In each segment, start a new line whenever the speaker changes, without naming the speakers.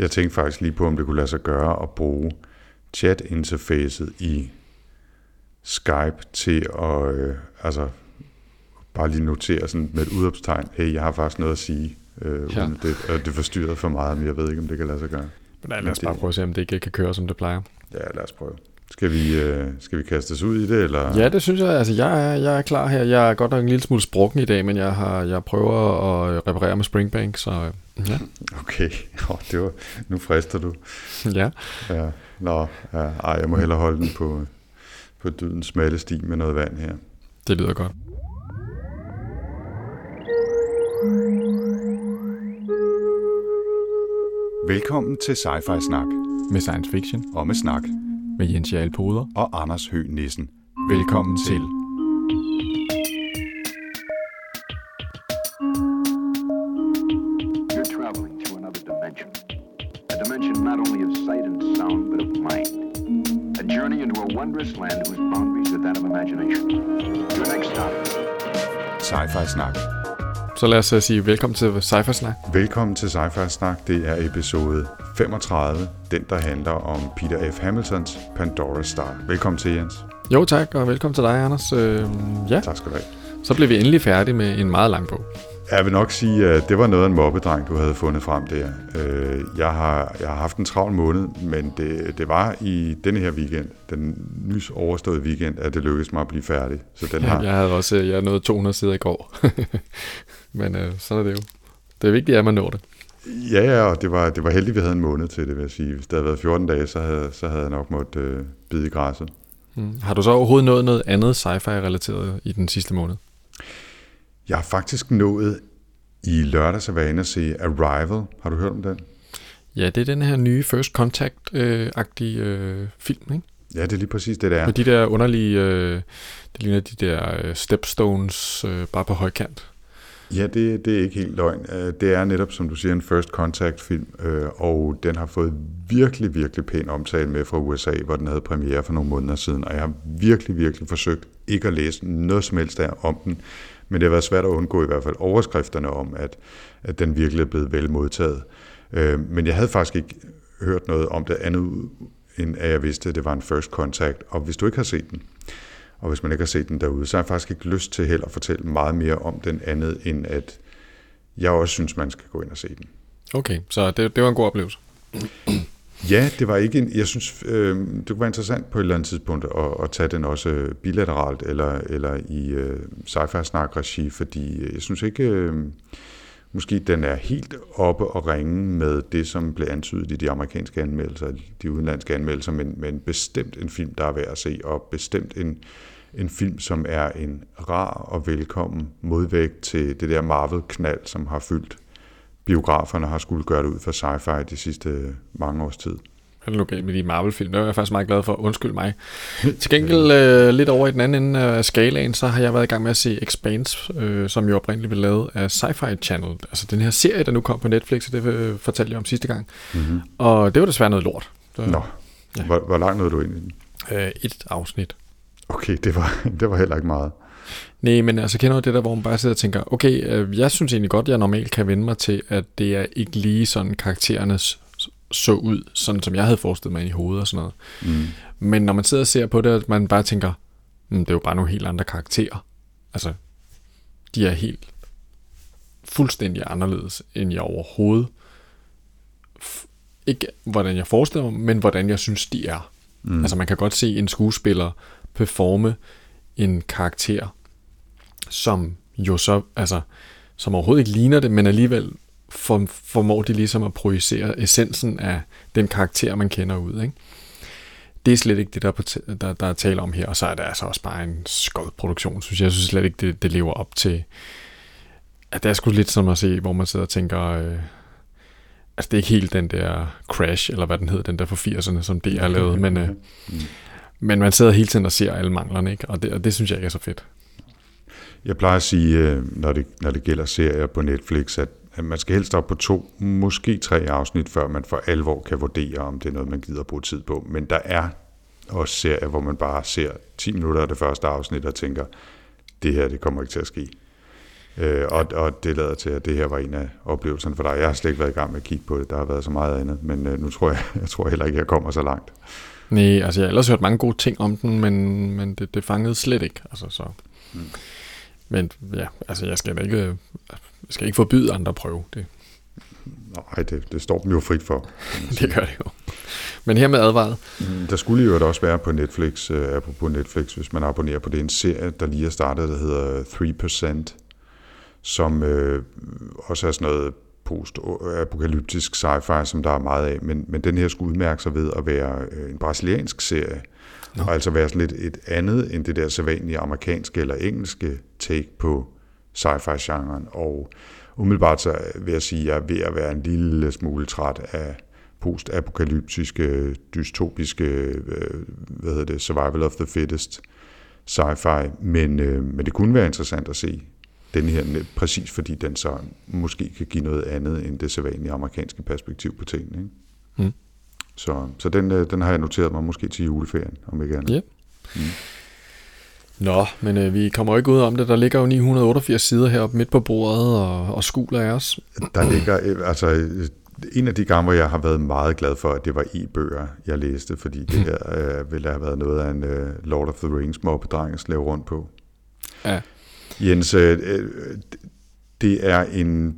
Jeg tænkte faktisk lige på, om det kunne lade sig gøre at bruge chat-interfacet i Skype til at øh, altså, bare lige notere sådan med et udopstegn, hey, jeg har faktisk noget at sige, øh,
Ja.
det, øh, det forstyrrer for meget, men jeg ved ikke, om det kan lade sig gøre.
Men lad os
det-
bare prøve at se, om det ikke kan køre, som det plejer.
Ja, lad os prøve. Skal vi, øh, skal vi kaste os ud i det, eller?
Ja, det synes jeg. Altså, jeg er, jeg er klar her. Jeg er godt nok en lille smule sprukken i dag, men jeg, har, jeg prøver at reparere med Springbank, så øh, ja.
Okay, oh, det var, nu frister du.
ja.
Ja, nå, ja, ej, jeg må hellere holde den på, på dydens smalle sti med noget vand her.
Det lyder godt.
Velkommen til Sci-Fi Snak,
Med science fiction,
og med snak,
med Jens Jarl Poder.
og Anders Høgh Nissen.
Velkommen til.
You're traveling to another dimension. A dimension not only of sight and sound, but of mind. A journey into a wondrous land whose boundaries are that of imagination. Your next stop,
Sci-Fi Snak.
Så lad os uh, sige velkommen til Cypher Snak.
Velkommen til Sci-Fi Snak. Det er episode 35, den der handler om Peter F. Hamiltons Pandora Star. Velkommen til, Jens.
Jo tak, og velkommen til dig, Anders. Øh, ja,
Tak skal du have.
så blev vi endelig færdige med en meget lang bog.
Jeg vil nok sige, at det var noget af en mobbedreng, du havde fundet frem der. Øh, Jeg har, jeg har haft en travl måned, men det, det var i denne her weekend, den nys overståede weekend, at det lykkedes mig at blive færdig. Så den
Ja,
har,
jeg havde også øh, jeg nåede 200 sider i går. men øh, sådan er det jo. Det er vigtigt, at man når det.
Ja, ja, og det var, det var heldigt, at vi havde en måned til det, vil jeg sige. Hvis det havde været 14 dage, så havde, så havde jeg nok måttet øh, bide i græsset.
Mm. Har du så overhovedet nået noget andet sci-fi-relateret i den sidste måned?
Jeg har faktisk nået i lørdags at være inde og se Arrival. Har du hørt om den?
Ja, det er den her nye First Contact-agtige øh, film, ikke?
Ja, det er lige præcis det, der er.
Med de der underlige, øh, det ligner de der øh, stepstones øh, bare på højkant.
Ja, det, det er ikke helt løgn. Øh, det er netop, som du siger, en first contact film, øh, og den har fået virkelig, virkelig pæn omtale med fra USA, hvor den havde premiere for nogle måneder siden, og jeg har virkelig, virkelig forsøgt ikke at læse noget som helst der om den, men det har været svært at undgå i hvert fald overskrifterne om, at, at den virkelig er blevet vel modtaget. Øh, men jeg havde faktisk ikke hørt noget om det andet, end at jeg vidste, at det var en first contact, og hvis du ikke har set den, og hvis man ikke har set den derude, så har jeg faktisk ikke lyst til heller at fortælle meget mere om den andet, end at jeg også synes, man skal gå ind og se den.
Okay, så det, det var en god oplevelse.
Ja, det var ikke en, jeg synes, øh, det kunne være interessant på et eller andet tidspunkt at, at tage den også øh, bilateralt eller, eller i øh, sci-fi snak regi, fordi øh, jeg synes ikke, øh, måske den er helt oppe og ringe med det, som blev antydet i de amerikanske anmeldelser, de udenlandske anmeldelser, men, men bestemt en film, der er værd at se, og bestemt en, en film, som er en rar og velkommen modvægt til det der Marvel-knald, som har fyldt biograferne har skulle gøre det ud for sci-fi de sidste mange års tid.
Nu galt med de Marvel-film? Det er jeg faktisk meget glad for. Undskyld mig. Til gengæld øh, lidt over i den anden ende af skalaen, så har jeg været i gang med at se Expanse, øh, som jo oprindeligt blev lavet af Sci-Fi Channel. Altså den her serie, der nu kom på Netflix, og det øh, fortalte jeg om sidste gang. Mm-hmm. Og det var desværre noget lort. Så,
Nå,
Ja.
hvor, hvor langt nåede du ind i den?
Øh, et afsnit.
Okay, det var, det var heller ikke meget.
Nej, men altså kender du det der, hvor man bare sidder og tænker, okay, øh, jeg synes egentlig godt, jeg normalt kan vende mig til, at det er ikke lige sådan karaktererne s- så ud, sådan som jeg havde forestillet mig i hovedet og sådan noget.
Mm.
Men når man sidder og ser på det, at man bare tænker, "Hmm, det er jo bare nogle helt andre karakterer. Altså, de er helt fuldstændig anderledes, end jeg overhovedet. Ikke hvordan jeg forestiller mig, men hvordan jeg synes, de er. Mm. Altså, man kan godt se en skuespiller performe en karakter, som jo så, altså, som overhovedet ikke ligner det, men alligevel for, formår de ligesom at projicere essensen af den karakter, man kender ud, ikke? Det er slet ikke det, der, er der, der er tale om her, og så er det altså også bare en skød produktion, synes jeg. Jeg synes slet ikke, det, det lever op til... At det er sgu lidt som at se, hvor man sidder og tænker... Øh, altså, det er ikke helt den der Crash, eller hvad den hedder, den der for 80'erne, som det har lavet, men, øh, men man sidder hele tiden og ser alle manglerne, ikke? Og det, og det synes jeg ikke er så fedt.
Jeg plejer at sige, øh, når det, når det gælder serier på Netflix, at at man skal helst op på to, måske tre afsnit, før man for alvor kan vurdere, om det er noget, man gider bruge tid på. Men der er også serier, hvor man bare ser 10 minutter af det første afsnit og tænker, det her, det kommer ikke til at ske. Øh, og, og det lader til, at det her var en af oplevelserne for dig. Jeg har slet ikke været i gang med at kigge på det. Der har været så meget andet, men øh, nu tror jeg, jeg tror heller ikke, jeg kommer så langt.
Nej, altså jeg har ellers hørt mange gode ting om den, men, men det, det fangede slet ikke. Altså, så. Mm. Men ja, altså jeg skal da ikke, jeg skal ikke forbyde andre at prøve det.
Nej, det, det står dem jo frit for.
det gør det jo. Men her med advaret.
Mm, der skulle jo også være på Netflix, uh, apropos Netflix, hvis man abonnerer på det, en serie, der lige er startet, der hedder 3%, som uh, også er sådan noget post-apokalyptisk sci-fi, som der er meget af, men, men den her skulle udmærke sig ved at være uh, en brasiliansk serie, Nå. og altså være sådan lidt et andet end det der sædvanlige amerikanske eller engelske take på sci-fi-genren, og umiddelbart så vil jeg sige, at jeg er ved at være en lille smule træt af post-apokalyptiske, dystopiske, øh, hvad hedder det, survival of the fittest sci-fi, men, øh, men det kunne være interessant at se den her, præcis fordi den så måske kan give noget andet end det sædvanlige amerikanske perspektiv på tingene. Ikke? Mm. Så, så den, øh, den har jeg noteret mig måske til juleferien, om ikke andet.
Ja. Mm. Nå, men øh, vi kommer jo ikke ud om det. Der ligger jo 988 sider heroppe midt på bordet og, og skuler af os.
Der ligger, øh, altså en af de gange, hvor jeg har været meget glad for, at det var e-bøger, jeg læste, fordi det her øh, ville have været noget af en øh, Lord of the Rings mobbedreng at slæve rundt på. Ja. Jens, øh, øh, det er en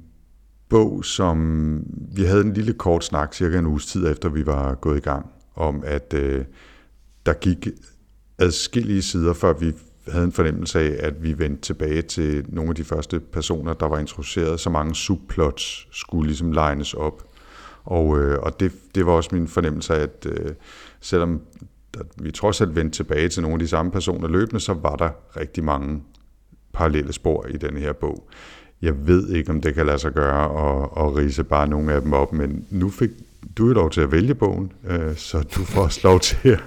bog, som vi havde en lille kort snak, cirka en uges tid efter vi var gået i gang, om at øh, der gik adskillige sider, før vi havde en fornemmelse af, at vi vendte tilbage til nogle af de første personer, der var introduceret. Så mange subplots skulle ligesom lines op. Og, øh, og det, det var også min fornemmelse af, at øh, selvom der, vi trods alt vendte tilbage til nogle af de samme personer løbende, så var der rigtig mange parallelle spor i den her bog. Jeg ved ikke, om det kan lade sig gøre at, at rise bare nogle af dem op, men nu fik du er lov til at vælge bogen, øh, så du får også lov til at,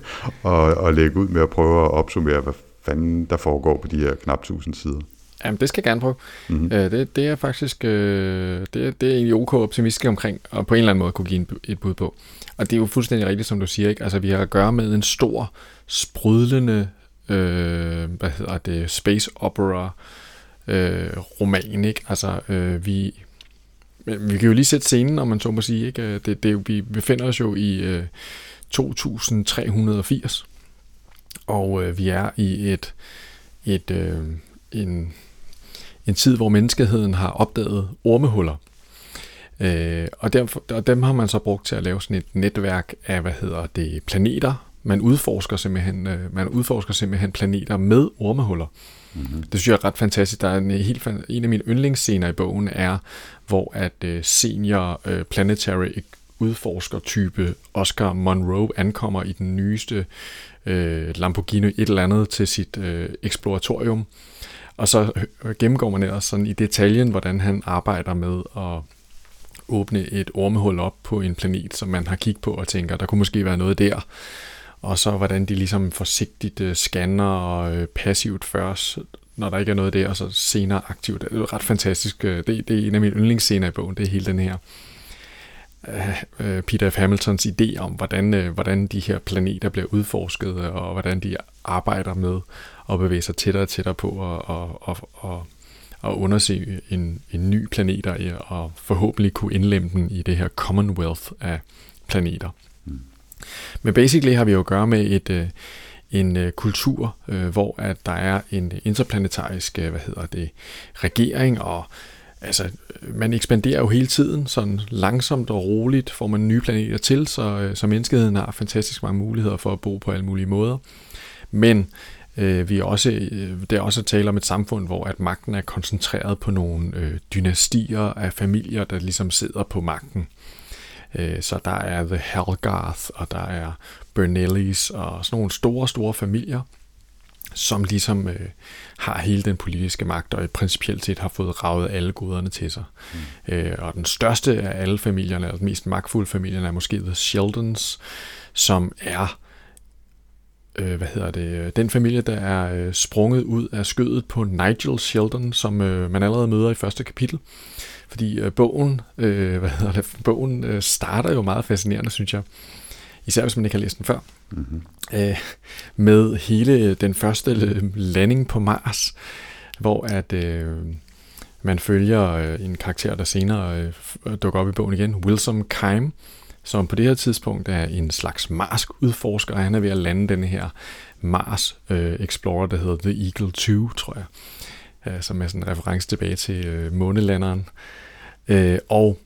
at, at lægge ud med at prøve at opsummere, hvad fanden der foregår på de her knap 1000 sider.
Jamen, det skal jeg gerne prøve. Mm-hmm. Øh, det, det er faktisk øh, det, det er egentlig ok optimistisk omkring, og på en eller anden måde kunne give en, et bud på. Og det er jo fuldstændig rigtigt, som du siger. Ikke? Altså, vi har at gøre med en stor, sprudlende, øh, hvad hedder det, space opera øh, roman. Ikke? Altså, øh, vi, vi kan jo lige sætte scenen, om man så må sige. Ikke? Det, det, vi befinder os jo i øh, 2380, og øh, vi er i et, et øh, en, en tid, hvor menneskeheden har opdaget ormehuller. Øh, og, derfor, og dem har man så brugt til at lave sådan et netværk af, hvad hedder det, planeter. Man udforsker simpelthen, øh, man udforsker simpelthen planeter med ormehuller. Mm-hmm. Det synes jeg er ret fantastisk. Der er en, helt, en af mine yndlingsscener i bogen er, hvor at øh, senior øh, planetary udforsker type Oscar Monroe ankommer i den nyeste øh, Lamborghini et eller andet til sit øh, eksploratorium. Og så gennemgår man ellers sådan i detaljen, hvordan han arbejder med at åbne et ormehul op på en planet, som man har kigget på og tænker, der kunne måske være noget der. Og så hvordan de ligesom forsigtigt øh, scanner og øh, passivt først, når der ikke er noget der, og så senere aktivt. Det er ret fantastisk. Øh, det, det er en af mine yndlingsscener i bogen, det er hele den her uh, Peter F. Hamiltons idé om, hvordan, uh, hvordan de her planeter bliver udforsket, og hvordan de arbejder med at bevæge sig tættere og tættere på og, og, og, og, og undersøge en, en ny planet og forhåbentlig kunne indlemme den i det her commonwealth af planeter. Mm. Men basically har vi jo at gøre med et, øh, en øh, kultur, øh, hvor at der er en interplanetarisk hvad hedder det, regering, og altså, man ekspanderer jo hele tiden, sådan langsomt og roligt får man nye planeter til, så, øh, så menneskeheden har fantastisk mange muligheder for at bo på alle mulige måder. Men Øh, vi er også, øh, det er også at tale om et samfund, hvor at magten er koncentreret på nogle øh, dynastier af familier, der ligesom sidder på magten. Øh, så der er The Helgarth, og der er Bernellis, og sådan nogle store, store familier, som ligesom øh, har hele den politiske magt, og i principielt set har fået ravet alle goderne til sig. Mm. Øh, og den største af alle familierne, eller den mest magtfulde familierne, er måske The Sheldons, som er øh, hvad hedder det, den familie, der er øh, sprunget ud af skødet på Nigel Sheldon, som øh, man allerede møder i første kapitel. Fordi øh, bogen, øh, hvad hedder det, bogen øh, starter jo meget fascinerende, synes jeg. Især hvis man ikke har læst den før. Mm-hmm. Øh, med hele den første landing på Mars, hvor at... Øh, man følger øh, en karakter, der senere øh, dukker op i bogen igen, Wilson Kime, som på det her tidspunkt er en slags Mars-udforsker. Han er ved at lande den her Mars øh, Explorer, der hedder The Eagle 2, tror jeg, øh, som er sådan en reference tilbage til øh, månelanderen. Øh, og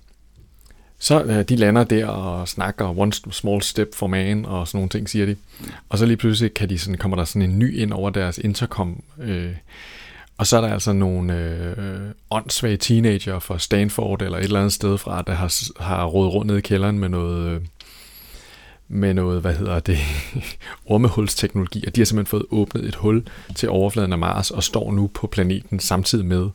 så øh, de lander der og snakker one small step for man og sådan nogle ting, siger de. Og så lige pludselig kan de sådan, kommer der sådan en ny ind over deres intercom. Øh, og så er der altså nogle øh, åndssvage teenager fra Stanford eller et eller andet sted fra, der har, har rådet rundt ned i kælderen med noget, øh, med noget, hvad hedder det, ormehulsteknologi, og de har simpelthen fået åbnet et hul til overfladen af Mars og står nu på planeten samtidig med,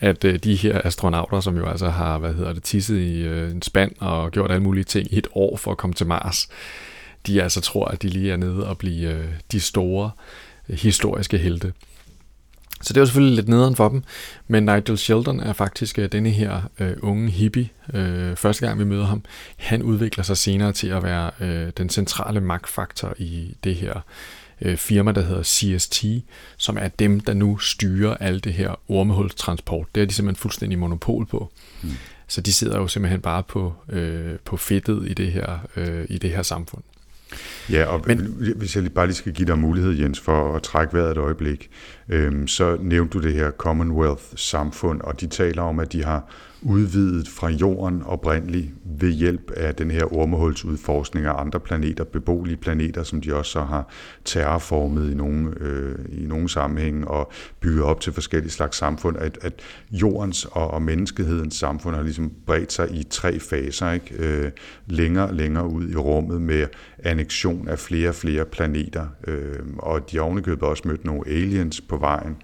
at øh, de her astronauter, som jo altså har, hvad hedder det, tisset i øh, en spand og gjort alle mulige ting i et år for at komme til Mars, de altså tror, at de lige er nede og blive øh, de store øh, historiske helte. Så det var selvfølgelig lidt nederen for dem, men Nigel Sheldon er faktisk øh, denne her øh, unge hippie, øh, første gang vi møder ham. Han udvikler sig senere til at være øh, den centrale magtfaktor i det her øh, firma, der hedder CST, som er dem, der nu styrer alt det her ormehulstransport. Det er de simpelthen fuldstændig monopol på. Mm. Så de sidder jo simpelthen bare på, øh, på fedtet i det her, øh, i det her samfund.
Ja, og Men, hvis jeg bare lige skal give dig mulighed, Jens, for at trække vejret et øjeblik, øhm, så nævnte du det her Commonwealth-samfund, og de taler om, at de har udvidet fra jorden oprindeligt ved hjælp af den her ormehulsudforskning af andre planeter, beboelige planeter, som de også så har terraformet i nogle, øh, i nogle sammenhænge og bygget op til forskellige slags samfund, at, at jordens og, og menneskehedens samfund har ligesom bredt sig i tre faser, ikke? Øh, længere og længere ud i rummet med annektion af flere og flere planeter, øh, og de har ovenikøbet også mødt nogle aliens på vejen,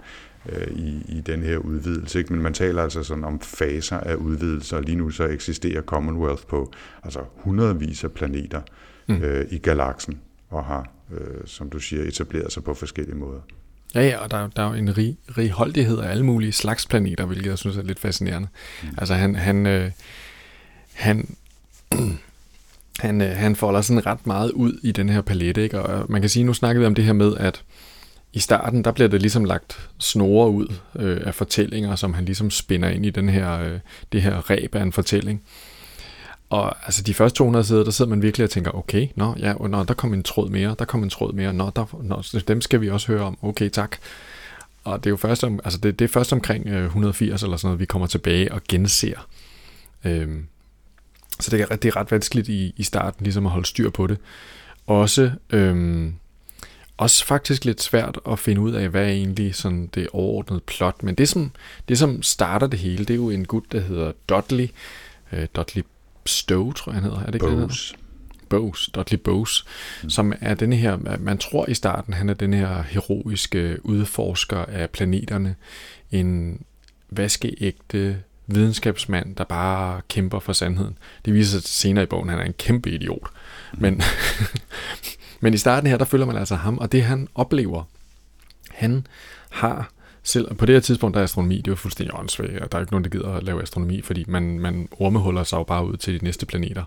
øh, i, i den her udvidelse. Ikke? Men man taler altså sådan om faser af udvidelse, og lige nu så eksisterer Commonwealth på altså hundredvis af planeter mm. øh, i galaksen, og har, øh, som du siger, etableret sig på forskellige måder.
Ja, ja, og der, der er jo en rig, righoldighed af alle mulige slags planeter, hvilket jeg synes er lidt fascinerende. Mm. Altså han, han, øh, han, han, øh, han folder sådan ret meget ud i den her palette, ikke? og man kan sige, nu snakkede vi om det her med, at i starten, der bliver det ligesom lagt snore ud øh, af fortællinger, som han ligesom spinder ind i den her, øh, det her ræb af en fortælling. Og altså de første 200 sider, der sidder man virkelig og tænker, okay, nå, ja, nå, der kom en tråd mere, der kom en tråd mere, nå, der, nå, dem skal vi også høre om, okay, tak. Og det er jo først, om, altså det, det er først omkring øh, 180 eller sådan noget, vi kommer tilbage og genser. Øhm, så det er, det er ret vanskeligt i, i starten ligesom at holde styr på det. Også øhm, også faktisk lidt svært at finde ud af, hvad er egentlig sådan det overordnede plot. Men det som, det, som starter det hele, det er jo en gut, der hedder Dudley. Uh, Dudley Stowe, tror jeg han hedder. Er det ikke
Bose.
Bose, Dudley Bose, mm. som er denne her, man tror i starten, han er den her heroiske udforsker af planeterne. En vaskeægte videnskabsmand, der bare kæmper for sandheden. Det viser sig senere i bogen, han er en kæmpe idiot. Mm. Men, Men i starten her, der følger man altså ham, og det han oplever, han har selv, på det her tidspunkt, der er astronomi, det er fuldstændig åndssvagt, og der er ikke nogen, der gider at lave astronomi, fordi man, man ormehuller sig jo bare ud til de næste planeter.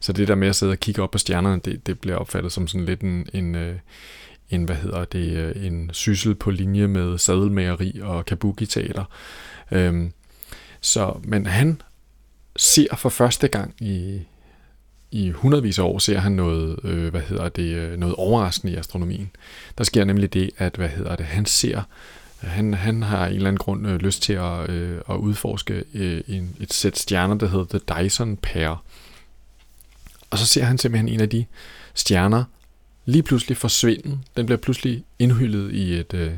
Så det der med at sidde og kigge op på stjernerne, det, det bliver opfattet som sådan lidt en, en, øh, en hvad hedder det, øh, en syssel på linje med sadelmageri og kabuki-teater. Øhm, så, men han ser for første gang i, i hundredvis af år ser han noget, øh, hvad hedder det, øh, noget overraskende i astronomien. Der sker nemlig det, at hvad hedder det, han ser, han, han har en eller anden grund øh, lyst til at, øh, at udforske øh, en, et sæt stjerner, der hedder The Dyson Pair. Og så ser han simpelthen en af de stjerner lige pludselig forsvinde. Den bliver pludselig indhyllet i et, øh,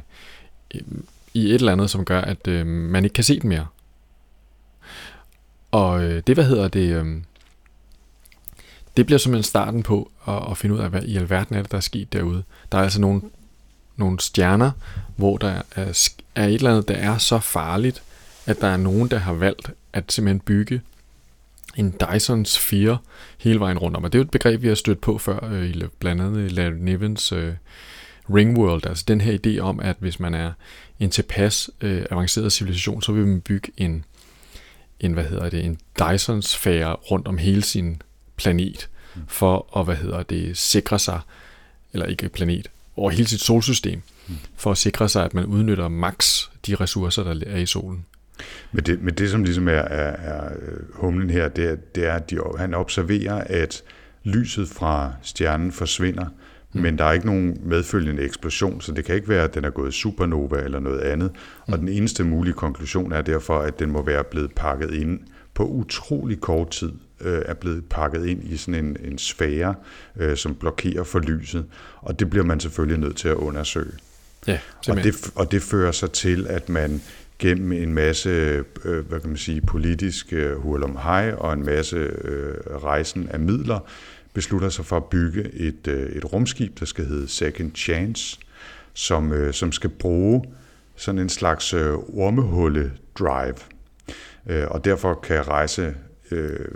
i et eller andet, som gør, at øh, man ikke kan se den mere. Og øh, det, hvad hedder det, øh, det bliver simpelthen starten på at, at finde ud af, hvad i alverden er det, der er sket derude. Der er altså nogle, nogle stjerner, hvor der er, er et eller andet, der er så farligt, at der er nogen, der har valgt at simpelthen bygge en Dyson Sphere hele vejen rundt om. Og det er jo et begreb, vi har stødt på før, øh, blandt andet i Larry Nivens øh, Ringworld. Altså den her idé om, at hvis man er en tilpas øh, avanceret civilisation, så vil man bygge en, en, hvad hedder det, en Dyson-sfære rundt om hele sin planet, for at, hvad hedder det, sikre sig, eller ikke planet, over hele sit solsystem, for at sikre sig, at man udnytter max de ressourcer, der er i solen.
Men det, men det som ligesom er, er, er humlen her, det er, det er at de, han observerer, at lyset fra stjernen forsvinder, mm. men der er ikke nogen medfølgende eksplosion, så det kan ikke være, at den er gået supernova eller noget andet. Mm. Og den eneste mulige konklusion er derfor, at den må være blevet pakket ind på utrolig kort tid øh, er blevet pakket ind i sådan en, en sfære, øh, som blokerer for lyset. Og det bliver man selvfølgelig nødt til at undersøge.
Ja,
og, det, og det fører sig til, at man gennem en masse, øh, hvad kan man sige, politisk øh, hurlum hej og en masse øh, rejsen af midler, beslutter sig for at bygge et, øh, et rumskib, der skal hedde Second Chance, som, øh, som skal bruge sådan en slags øh, ormehulle-drive. Øh, og derfor kan rejse øh,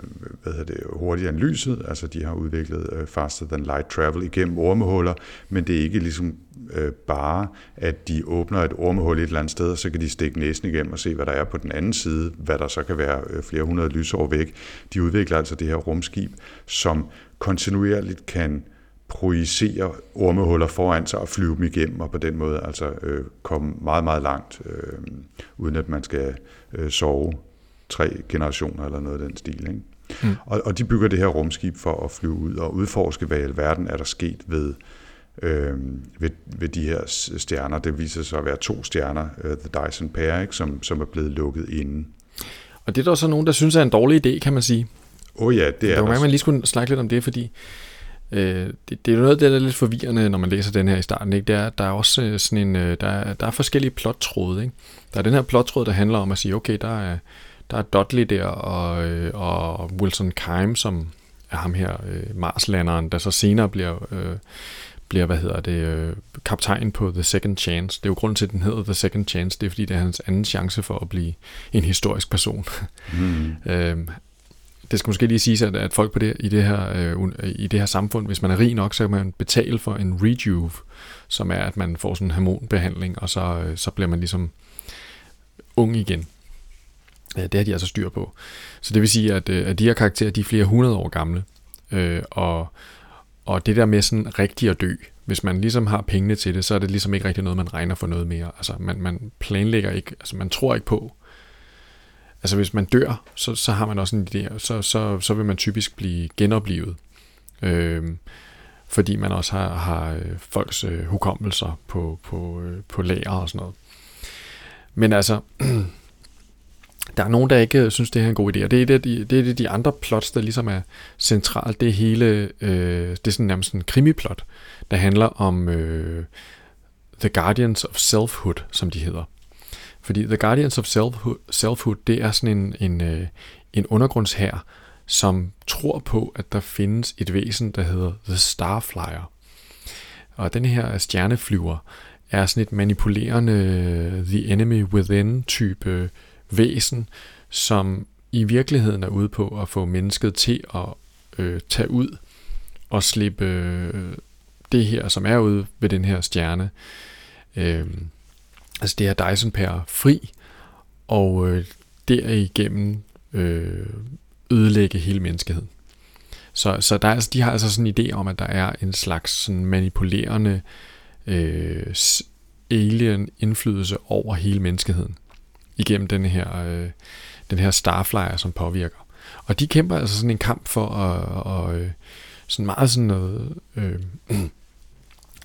hvad hedder det, hurtigere end lyset, altså de har udviklet øh, faster than light travel igennem ormehuller, men det er ikke ligesom øh, bare, at de åbner et ormehul et eller andet sted, og så kan de stikke næsen igennem og se, hvad der er på den anden side, hvad der så kan være øh, flere hundrede lysår væk. De udvikler altså det her rumskib, som kontinuerligt kan projicere ormehuller foran sig og flyve dem igennem, og på den måde altså øh, komme meget, meget langt, øh, uden at man skal øh, sove tre generationer eller noget af den stil. Ikke? Mm. Og, og de bygger det her rumskib for at flyve ud og udforske, hvad i alverden er der sket ved, øh, ved, ved de her stjerner. Det viser sig at være to stjerner, uh, The Dyson Pair, ikke? Som, som er blevet lukket inde.
Og det er der så nogen, der synes er en dårlig idé, kan man sige.
Åh oh ja, det er
der. Der man lige skulle snakke lidt om det, fordi øh, det, det er noget der er lidt forvirrende, når man læser den her i starten. Ikke? Det er, der er også øh, sådan en, øh, der, er, der er forskellige plottråde. Ikke? Der er den her plottråd, der handler om at sige, okay, der er, der er Dudley der, og, øh, og Wilson Keim, som er ham her, øh, Marslanderen, der så senere bliver, øh, bliver hvad hedder det, øh, kaptajn på The Second Chance. Det er jo grunden til, at den hedder The Second Chance, det er fordi, det er hans anden chance for at blive en historisk person. Mm. øh, det skal måske lige siges, at, at folk på det, i, det her, øh, i det her samfund, hvis man er rig nok, så kan man betale for en rejuve, som er, at man får sådan en hormonbehandling, og så, øh, så bliver man ligesom ung igen. Ja, det har de altså styr på. Så det vil sige, at, øh, at de her karakterer, de er flere hundrede år gamle. Øh, og, og det der med sådan rigtig at dø, hvis man ligesom har pengene til det, så er det ligesom ikke rigtig noget, man regner for noget mere. Altså man, man planlægger ikke, altså man tror ikke på. Altså hvis man dør, så, så har man også en idé, så, så, så vil man typisk blive genoplevet. Øh, fordi man også har, har øh, folks øh, hukommelser på, på, øh, på lager og sådan noget. Men altså, der er nogen, der ikke øh, synes, det her er en god idé, og det er det, de, det, er det de andre plots, der ligesom er centralt. Det hele, øh, det er sådan nærmest en krimiplot, der handler om øh, The Guardians of Selfhood, som de hedder. Fordi The Guardians of Selfhood, Selfhood det er sådan en, en, øh, en undergrundshær, som tror på, at der findes et væsen, der hedder The Starflyer. Og den her stjerneflyver er sådan et manipulerende øh, The Enemy Within type øh, væsen, som i virkeligheden er ude på at få mennesket til at øh, tage ud og slippe øh, det her, som er ude ved den her stjerne, øh, altså det her Dyson Pair fri, og øh, derigennem øh, ødelægge hele menneskeheden. Så, så der er, altså, de har altså sådan en idé om, at der er en slags sådan manipulerende øh, alien indflydelse over hele menneskeheden igennem den her, øh, den her Starflyer, som påvirker. Og de kæmper altså sådan en kamp for at, og, øh, sådan meget sådan noget øh,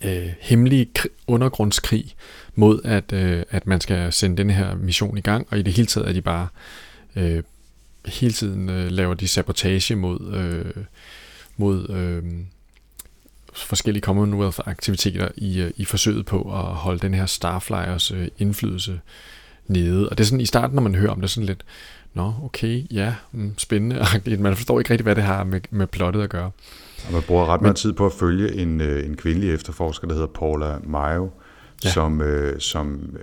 øh, hemmelig undergrundskrig mod, at, øh, at man skal sende den her mission i gang, og i det hele taget er de bare øh, hele tiden øh, laver de sabotage mod, øh, mod øh, forskellige Commonwealth-aktiviteter i, øh, i forsøget på at holde den her Starflyers øh, indflydelse nede. Og det er sådan, i starten, når man hører om det, sådan lidt, nå, okay, ja, mm, spændende. Man forstår ikke rigtig, hvad det har med, med plottet at gøre.
Og man bruger ret meget Men, tid på at følge en, øh, en kvindelig efterforsker, der hedder Paula Mayo, ja. som, øh, som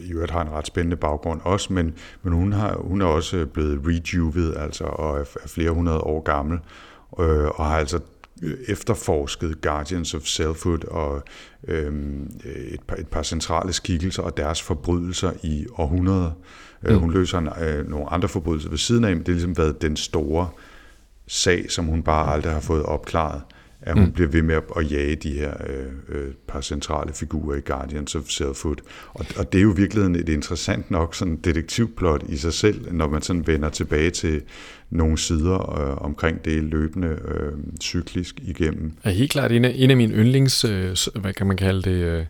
i øvrigt har en ret spændende baggrund også, men, men hun, har, hun er også blevet rejuvet, altså, og er, er flere hundrede år gammel, øh, og har altså efterforsket Guardians of Selfhood og øhm, et, par, et par centrale skikkelser og deres forbrydelser i århundreder. Øh, mm. Hun løser en, øh, nogle andre forbrydelser ved siden af, men det har ligesom været den store sag, som hun bare aldrig har fået opklaret at hun mm. bliver ved med at, at jage de her øh, øh, par centrale figurer i Guardians of Selfhood. Og, og det er jo virkelig et interessant nok sådan detektivplot i sig selv, når man sådan vender tilbage til nogle sider øh, omkring det løbende øh, cyklisk igennem.
Ja, helt klart en af, en af mine yndlings, øh, hvad kan man kalde det, øh,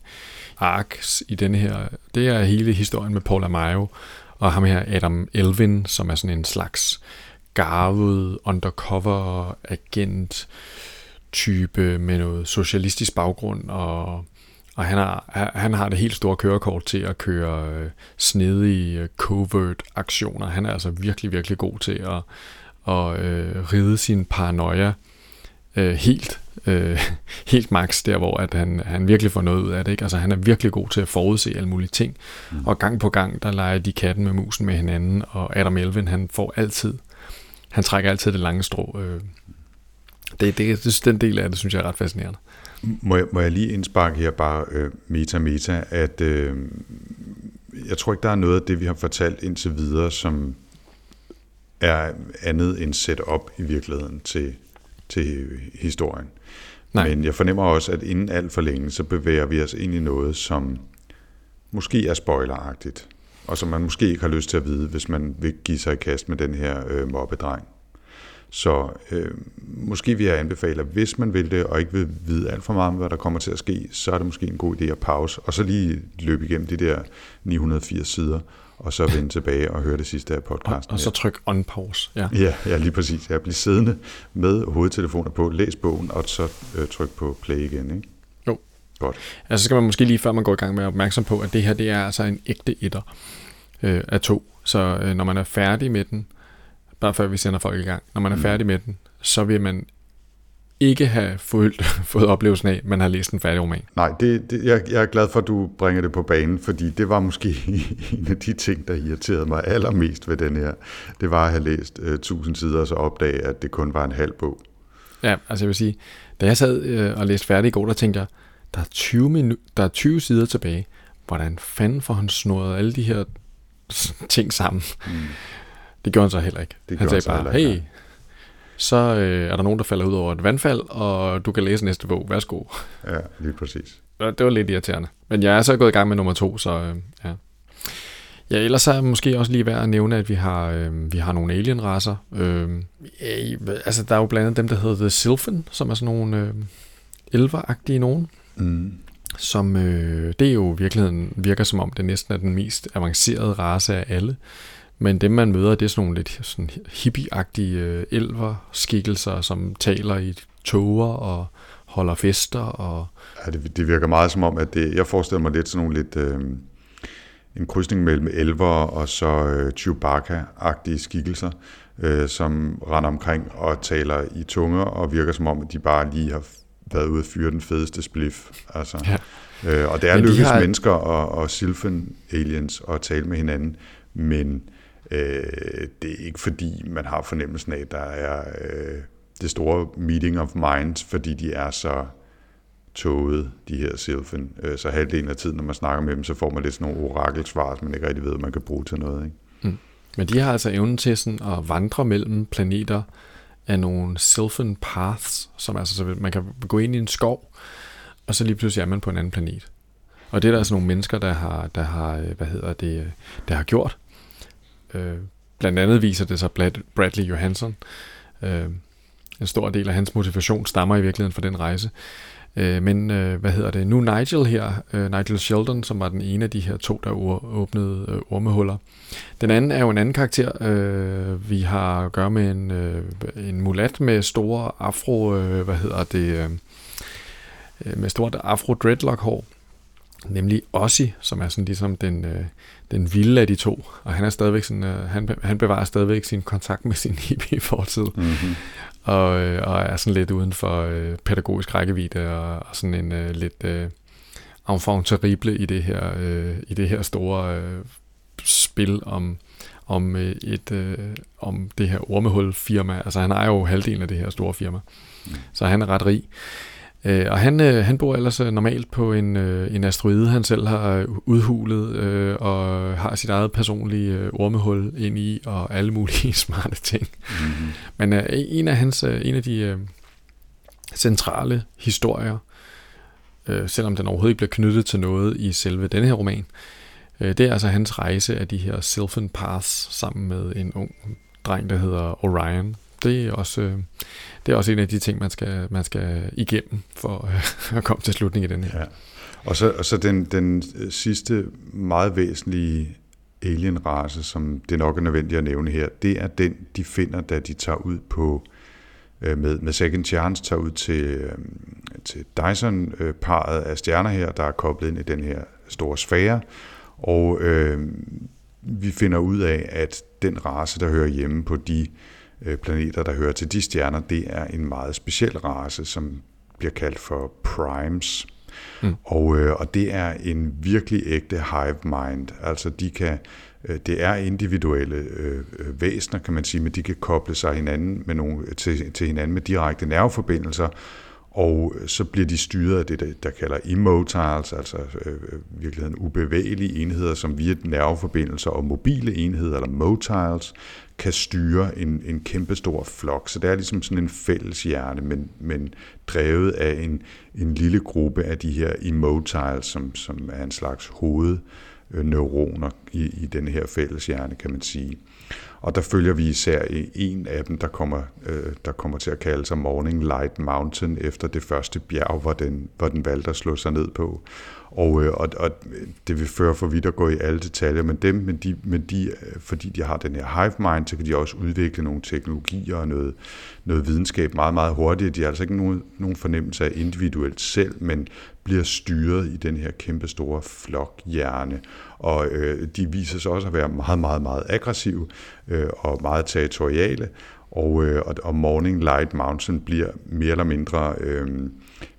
arcs i denne her, det er hele historien med Paul Amayo og ham her Adam Elvin, som er sådan en slags garvet undercover agent type med noget socialistisk baggrund, og, og han, har, han har det helt store kørekort til at køre øh, snedige øh, covert aktioner. Han er altså virkelig, virkelig god til at, at øh, ride sin paranoia øh, helt, øh, helt max, der hvor at han, han virkelig får noget ud af det. Ikke? Altså han er virkelig god til at forudse alle mulige ting. Mm. Og gang på gang, der leger de katten med musen med hinanden, og Adam Elvin, han får altid, han trækker altid det lange strå. Øh, det, det, det, den del af det, synes jeg er ret fascinerende.
Må jeg, må jeg lige indsparke her bare øh, meta-meta, at øh, jeg tror ikke, der er noget af det, vi har fortalt indtil videre, som er andet end set op i virkeligheden til, til historien. Nej. Men jeg fornemmer også, at inden alt for længe, så bevæger vi os ind i noget, som måske er spoileragtigt, og som man måske ikke har lyst til at vide, hvis man vil give sig i kast med den her øh, mobbedreng. Så øh, måske vil jeg anbefale, at hvis man vil det, og ikke vil vide alt for meget om, hvad der kommer til at ske, så er det måske en god idé at pause, og så lige løbe igennem de der 980 sider, og så vende tilbage og høre det sidste af podcasten.
Og, og så tryk on pause. Ja.
ja, ja, lige præcis. Jeg bliver siddende med hovedtelefoner på, læs bogen, og så øh, tryk på play igen. Ikke?
Jo.
Godt.
Altså så skal man måske lige, før man går i gang med at opmærksom på, at det her det er altså en ægte etter øh, af to. Så øh, når man er færdig med den, bare før vi sender folk i gang. Når man er mm. færdig med den, så vil man ikke have fået, fået oplevelsen af, at man har læst en færdig roman.
Nej, det, det, jeg, jeg er glad for, at du bringer det på banen, fordi det var måske en af de ting, der irriterede mig allermest ved den her. Det var at have læst øh, 1000 sider, og så opdage, at det kun var en halv bog.
Ja, altså jeg vil sige, da jeg sad øh, og læste færdig i går, der tænkte jeg, der er 20, minu- der er 20 sider tilbage. Hvordan fanden får han snurret alle de her ting sammen? Mm. Det gjorde han så heller ikke. Det han sagde bare, hey, ikke. så øh, er der nogen, der falder ud over et vandfald, og du kan læse næste bog. Værsgo.
Ja, lige præcis.
Det var lidt irriterende. Men jeg er så gået i gang med nummer to, så øh, ja. Ja, ellers er måske også lige værd at nævne, at vi har, øh, vi har nogle alien-raser. Øh, altså, der er jo blandt andet dem, der hedder The Sylphen, som er sådan nogle øh, elveragtige nogen. Mm. Som, øh, det er jo i virkeligheden virker som om, det næsten er den mest avancerede race af alle. Men dem, man møder, det er sådan nogle lidt sådan hippieagtige øh, elver-skikkelser, som taler i toger og holder fester. Og...
Ja, det, det virker meget som om, at det, jeg forestiller mig lidt sådan nogle lidt... Øh, en krydsning mellem elver og så øh, Chewbacca-agtige skikkelser, øh, som render omkring og taler i tunger og virker som om, at de bare lige har været ude at fyre den fedeste spliff. Altså. Ja. Øh, og det er lykkedes har... mennesker og, og sylphen aliens at tale med hinanden, men Øh, det er ikke fordi, man har fornemmelsen af, at der er øh, det store meeting of minds, fordi de er så tåget, de her Sylphen. Øh, så halvdelen af tiden, når man snakker med dem, så får man lidt sådan nogle orakelsvar, som man ikke rigtig ved, man kan bruge til noget. Ikke? Mm.
Men de har altså evnen til sådan at vandre mellem planeter af nogle Sylphen paths, som altså, så man kan gå ind i en skov, og så lige pludselig er man på en anden planet. Og det er der altså nogle mennesker, der har, der har øh, hvad hedder det, øh, der har gjort. Øh, blandt andet viser det sig Bradley Johansson. Øh, en stor del af hans motivation stammer i virkeligheden fra den rejse. Øh, men øh, hvad hedder det? Nu Nigel her, øh, Nigel Sheldon, som var den ene af de her to, der åbnede øh, ormehuller. Den anden er jo en anden karakter. Øh, vi har at gøre med en, øh, en mulat med store afro, øh, hvad hedder det, øh, øh med stort afro dreadlock hår nemlig Ossi, som er sådan ligesom den, øh, den vilde af de to, og han er stadigvæk sådan, øh, han, han bevarer stadigvæk sin kontakt med sin hippie-fortid, mm-hmm. og, øh, og er sådan lidt uden for øh, pædagogisk rækkevidde, og, og sådan en øh, lidt øh, enfant terrible i det her, øh, i det her store øh, spil om, om øh, et øh, om det her ormehul firma. Altså han er jo halvdelen af det her store firma. Mm. Så han er ret rig. Øh, og han, øh, han bor ellers øh, normalt på en, øh, en asteroide, han selv har øh, udhulet, øh, og har sit eget personlige øh, ormehul ind i, og alle mulige smarte ting. Mm-hmm. Men øh, en af hans, øh, en af de, øh, centrale historier, øh, selvom den overhovedet ikke bliver knyttet til noget i selve denne her roman. Øh, det er altså hans rejse af de her Sylvan Paths sammen med en ung dreng, der hedder Orion. Det er også, øh, det er også en af de ting, man skal, man skal igennem for øh, at komme til slutningen i den her.
Ja. Og så, og så den, den øh, sidste meget væsentlige alien-race, som det nok er nødvendigt at nævne her, det er den, de finder, da de tager ud på øh, med, med Second Chance tager ud til, øh, til Dyson-paret af stjerner her, der er koblet ind i den her store sfære, og øh, vi finder ud af, at den race, der hører hjemme på de øh, planeter, der hører til de stjerner, det er en meget speciel race, som bliver kaldt for primes. Mm. Og, øh, og det er en virkelig ægte hive mind. Altså de kan, øh, det er individuelle øh, væsener, kan man sige, men de kan koble sig hinanden med nogle, til, til hinanden med direkte nerveforbindelser, og øh, så bliver de styret af det, der, der kalder immotiles, altså øh, øh virkeligheden ubevægelige enheder, som via nerveforbindelser og mobile enheder, eller motiles, kan styre en, en kæmpestor flok. Så det er ligesom sådan en fælles hjerne, men, men drevet af en, en lille gruppe af de her immotiles, som, som er en slags hovedneuroner i, i den her fælles hjerne, kan man sige. Og der følger vi især en af dem, der kommer, øh, der kommer til at kalde sig Morning Light Mountain, efter det første bjerg, hvor den, hvor den valgte at slå sig ned på. Og, øh, og, og det vil føre for vidt at gå i alle detaljer, men dem, men de, men de, øh, fordi de har den her hive mind, så kan de også udvikle nogle teknologier og noget, noget videnskab meget, meget hurtigt. De har altså ikke nogen, nogen fornemmelse af individuelt selv, men bliver styret i den her kæmpe store flokhjerne. Og øh, de viser sig også at være meget, meget, meget aggressive øh, og meget territoriale. Og, øh, og Morning Light Mountain bliver mere eller mindre øh,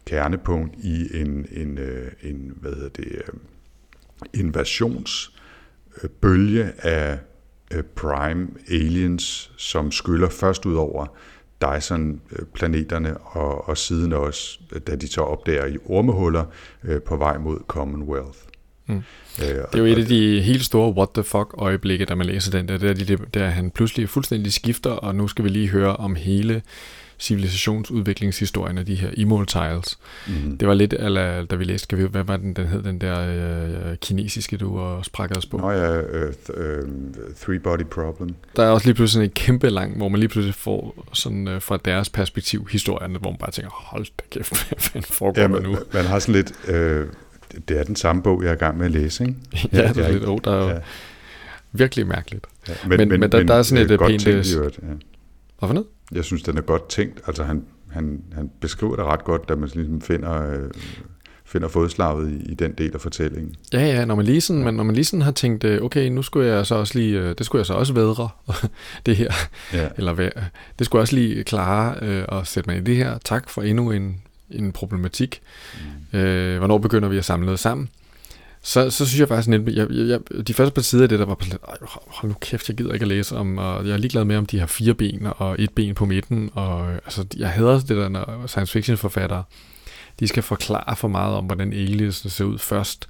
kernepunkt i en, en, øh, en hvad hedder det, øh, invasionsbølge af øh, prime aliens, som skyller først ud over Dyson-planeterne, og, og siden også, da de så opdager i ormehuller på vej mod Commonwealth.
Mm. Øh, det er jo et af de helt store what the fuck øjeblikke, da man læser den der, der, der, der han pludselig fuldstændig skifter, og nu skal vi lige høre om hele civilisationsudviklingshistorien af de her immortals. Mm. Det var lidt, eller, da vi læste, kan vi, hvad var den, den hed, den der øh, kinesiske, du også prakkede os på?
Nå ja, uh, uh, Three Body Problem.
Der er også lige pludselig en kæmpe lang, hvor man lige pludselig får sådan uh, fra deres perspektiv historien, hvor man bare tænker, hold da kæft, hvad fanden foregår ja,
man,
nu?
Man har sådan lidt, øh, det er den samme bog, jeg er i gang med at læse, ikke?
ja, det er jeg, lidt, oh, der er jo ja. virkelig mærkeligt. Ja, men, men, men, der, men der er sådan et pænt... Tænkt, ja. Hvorfor noget?
Jeg synes, den er godt tænkt. Altså, han, han, han beskriver det ret godt, da man ligesom finder, øh, finder fodslaget i, i den del af fortællingen.
Ja, ja, når man lige sådan, ja. når man lige sådan har tænkt, øh, okay, nu skulle jeg så også lige, øh, det skulle jeg så også vedre, det her, ja. eller hvad, det skulle jeg også lige klare øh, og sætte mig i det her. Tak for endnu en, en problematik. Mm. Øh, hvornår begynder vi at samle noget sammen? så, så synes jeg faktisk, at jeg, jeg, de første par sider af det, der var hold nu kæft, jeg gider ikke at læse om, og jeg er ligeglad med, om de har fire ben og et ben på midten, og altså, jeg hader det der, når science fiction forfattere, de skal forklare for meget om, hvordan aliens ser ud først,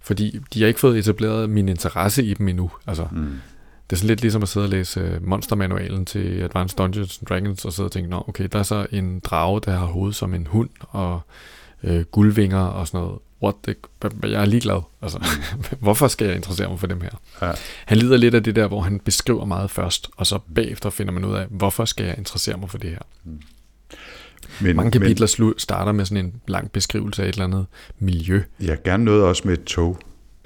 fordi de har ikke fået etableret min interesse i dem endnu. Altså, mm. Det er sådan lidt ligesom at sidde og læse øh, monstermanualen til Advanced Dungeons and Dragons, og sidde og tænke, nå okay, der er så en drage, der har hoved som en hund, og øh, guldvinger og sådan noget what the, jeg er ligeglad. Altså, hvorfor skal jeg interessere mig for dem her? Ja. Han lider lidt af det der, hvor han beskriver meget først, og så bagefter finder man ud af, hvorfor skal jeg interessere mig for det her? Mm. Men, Mange kapitler men, starter med sådan en lang beskrivelse af et eller andet miljø.
Ja, gerne noget også med et tog.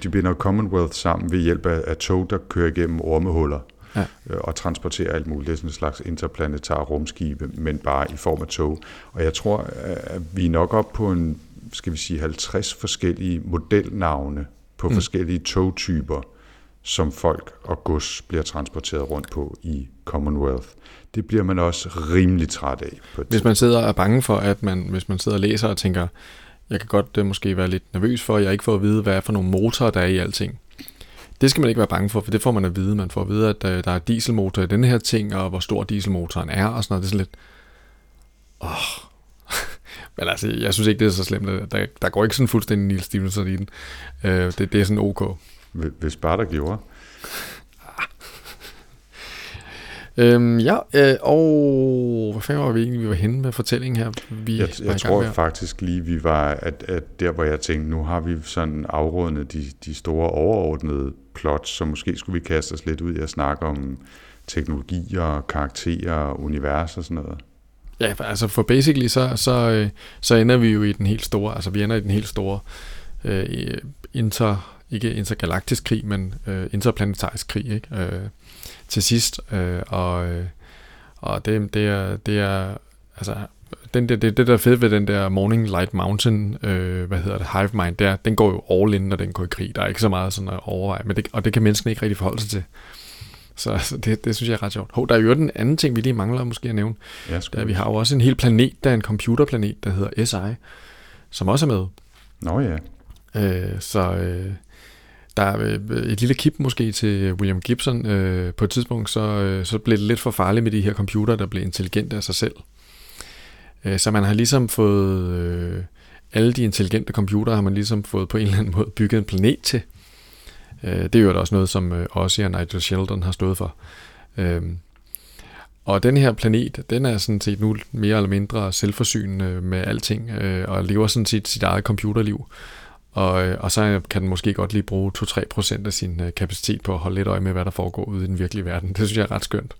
De binder Commonwealth sammen ved hjælp af, af tog, der kører igennem ormehuller ja. øh, og transporterer alt muligt. Det er sådan en slags interplanetar rumskibe, men bare i form af tog. Og jeg tror, at vi er nok op på en skal vi sige, 50 forskellige modelnavne på mm. forskellige togtyper, som folk og gods bliver transporteret rundt på i Commonwealth. Det bliver man også rimelig træt af. På
hvis man sidder og er bange for, at man, hvis man sidder og læser og tænker, jeg kan godt uh, måske være lidt nervøs for, at jeg ikke får at vide, hvad er for nogle motorer, der er i alting. Det skal man ikke være bange for, for det får man at vide. Man får at vide, at uh, der er dieselmotor i den her ting, og hvor stor dieselmotoren er, og sådan noget. Det er sådan lidt... Åh, men altså, jeg synes ikke, det er så slemt. Der, der går ikke sådan fuldstændig Neil Stevenson i den. Øh, det, det er sådan ok.
Hvis bare der gjorde.
Øhm, ja, øh, og hvad fanden var vi egentlig, vi var henne med fortællingen her? Vi
Jeg, jeg tror
med
faktisk lige, vi var, at, at der hvor jeg tænkte, nu har vi sådan afrundet de, de store overordnede plots, så måske skulle vi kaste os lidt ud i at snakke om teknologier, karakterer, univers og sådan noget.
Ja, altså for basically, så, så, øh, så ender vi jo i den helt store, altså vi ender i den helt store øh, inter, ikke intergalaktisk krig, men øh, interplanetarisk krig, ikke? Øh, til sidst, øh, og, øh, og det, det, er, det er, altså, den der, det, det der er fedt ved den der Morning Light Mountain, øh, hvad hedder det, Hive Mind, der, den går jo all in, når den går i krig. Der er ikke så meget sådan at overveje, men det, og det kan menneskene ikke rigtig forholde sig til. Så altså, det, det synes jeg er ret sjovt. Hov, der er jo den anden ting, vi lige mangler måske at nævne.
Ja.
Der, vi har jo også en hel planet, der er en computerplanet, der hedder SI, som også er med.
Nå ja,
Øh, så øh, der er øh, et lille kip måske til William Gibson. Øh, på et tidspunkt, så, øh, så blev det lidt for farligt med de her computer, der blev intelligente af sig selv. Øh, så man har ligesom fået... Øh, alle de intelligente computere har man ligesom fået på en eller anden måde bygget en planet til. Øh, det er jo også noget, som øh, Ozzy og Nigel Sheldon har stået for. Øh, og den her planet, den er sådan set nu mere eller mindre selvforsynende med alting, øh, og lever sådan set sit eget computerliv. Og, øh, og så kan den måske godt lige bruge 2-3% af sin øh, kapacitet på at holde lidt øje med, hvad der foregår ude i den virkelige verden. Det synes jeg er ret skønt.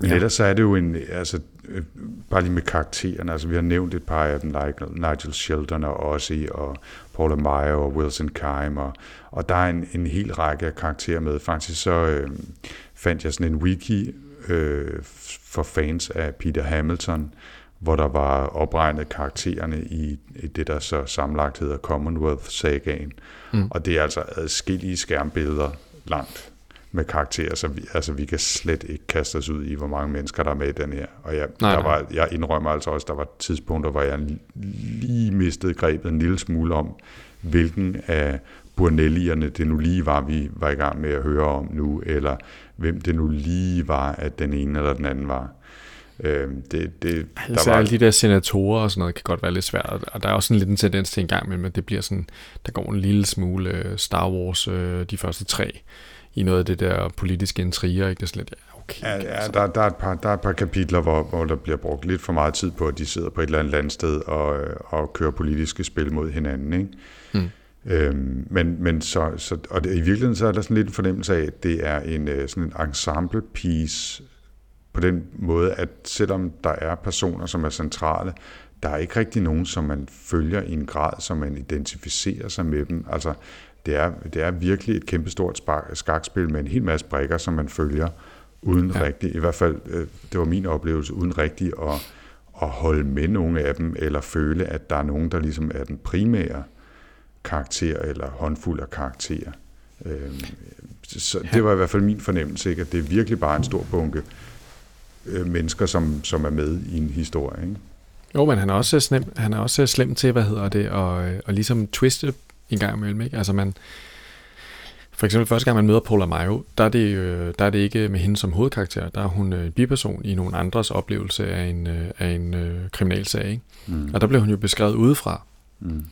Men
Ja.
ellers så er det jo en, altså, øh, bare lige med karaktererne, altså vi har nævnt et par af dem, like Nigel Sheldon og Ozzy og Paula Meyer og Wilson Kime, og, og der er en, en hel række af karakterer med. Faktisk så øh, fandt jeg sådan en wiki øh, for fans af Peter Hamilton, hvor der var opregnet karaktererne i, i det, der så sammenlagt hedder Commonwealth-sagaen.
Mm.
Og det er altså adskillige skærmbilleder langt med karakterer, så vi, altså, vi kan slet ikke kaste os ud i, hvor mange mennesker der er med i den her. Og jeg,
Nej,
der var, jeg indrømmer altså også, der var tidspunkter, hvor jeg lige mistede grebet en lille smule om, hvilken af Burnellierne det nu lige var, vi var i gang med at høre om nu, eller hvem det nu lige var, at den ene eller den anden var. Øhm, det, det,
Der var... alle de der senatorer og sådan noget kan godt være lidt svært, og der er også sådan lidt en tendens til en gang imellem, at det bliver sådan, der går en lille smule øh, Star Wars, øh, de første tre, i noget af det der politiske intriger, ikke? Det er sådan lidt, ja, okay.
Ja,
altså.
ja der, der, er et par, der er et par kapitler, hvor, hvor der bliver brugt lidt for meget tid på, at de sidder på et eller andet landsted og, øh, og kører politiske spil mod hinanden. Ikke?
Mm.
Øhm, men, men så, så, og det, i virkeligheden så er der sådan lidt en fornemmelse af, at det er en, øh, sådan en ensemble piece på den måde, at selvom der er personer, som er centrale, der er ikke rigtig nogen, som man følger i en grad, som man identificerer sig med dem. Altså, det er, det er virkelig et kæmpestort skakspil med en hel masse brikker, som man følger, uden
Ja.
rigtig, i hvert fald, øh, det var min oplevelse, uden rigtig at, at holde med nogle af dem, eller føle, at der er nogen, der ligesom er den primære karakter, eller håndfuld af karakterer. Øhm, Så det var i hvert fald min fornemmelse, ikke? at det er virkelig bare en stor bunke øh, mennesker, som, som er med i en historie. Ikke?
Jo, men han er også slem, han er også slem til, hvad hedder det, og, og ligesom twiste en gang imellem, ikke? Altså man, for eksempel første gang man møder Paula Mayo, der er, det, øh, der er det ikke med hende som hovedkarakter, der er hun øh, biperson i nogle andres oplevelse af en, øh, af en øh, kriminalsag, ikke?
Mm.
Og der blev hun jo beskrevet udefra.
Mm.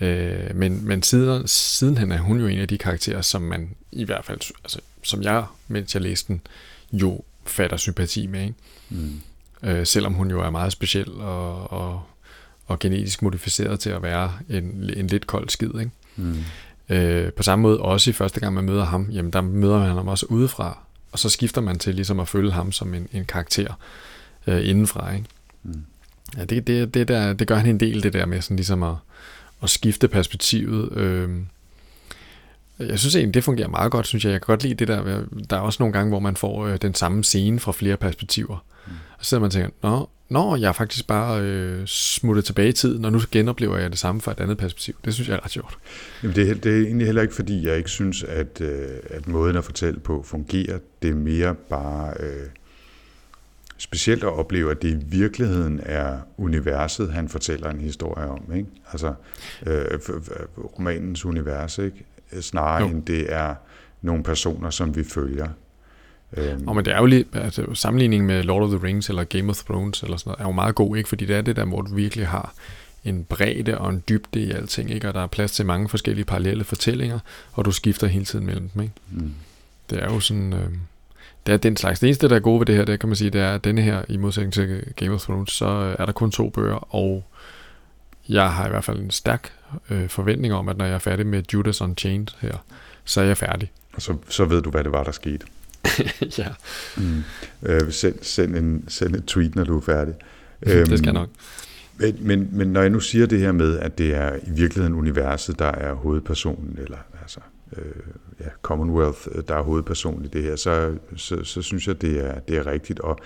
Øh, men men siden, sidenhen er hun jo en af de karakterer, som man i hvert fald, altså, som jeg, mens jeg læste den, jo fatter sympati med, ikke?
Mm.
Øh, selvom hun jo er meget speciel og, og, og genetisk modificeret til at være en, en lidt kold skid. Ikke?
Mm.
Øh, på samme måde også i første gang man møder ham, jamen der møder man ham også udefra, og så skifter man til ligesom at følge ham som en, en karakter øh, indenfra. Ikke?
Mm.
Ja, det, det, det, der, det gør han en del, det der med sådan ligesom at, at skifte perspektivet. Øh, jeg synes egentlig, det fungerer meget godt, synes jeg. Jeg kan godt lide det der. Der er også nogle gange, hvor man får øh, den samme scene fra flere perspektiver. Mm. Og så sidder man og tænker, nå, nå, jeg er faktisk bare øh, smuttet tilbage i tiden, og nu genoplever jeg det samme fra et andet perspektiv. Det synes jeg er ret sjovt.
Jamen det, er- det er egentlig heller ikke, fordi jeg ikke synes, at, øh, at måden at fortælle på fungerer. Det er mere bare øh, specielt at opleve, at det i virkeligheden er universet, han fortæller en historie om. Ikke? Altså øh, romanens univers, ikke? Snarere
Jo.
jo. end det er nogle personer, som vi følger. Øhm,
Og men det er jo lige, altså sammenligningen med Lord of the Rings eller Game of Thrones eller sådan noget, er jo meget god, ikke? Fordi det er det der, hvor du virkelig har en bredde og en dybde i alting, ikke? Og der er plads til mange forskellige parallelle fortællinger, og du skifter hele tiden mellem dem, ikke?
mm.
Det er jo sådan, øh, det er den slags. Det eneste, der er gode ved det her, det kan man sige, det er, at denne her, i modsætning til Game of Thrones, så øh, er der kun to bøger, og jeg har i hvert fald en stærk øh, forventning om, at når jeg er færdig med Judas Unchained her, så er jeg færdig.
Og så, så ved du, hvad det var, der skete.
ja.
Mm. Øh, send, send, en, send et tweet, når du er færdig.
det skal jeg
Øhm,
nok.
Men, men, men når jeg nu siger det her med, at det er i virkeligheden universet, der er hovedpersonen, eller altså øh, ja, Commonwealth, øh, der er hovedpersonen i det her, så, så, så synes jeg, det er, det er rigtigt. Og,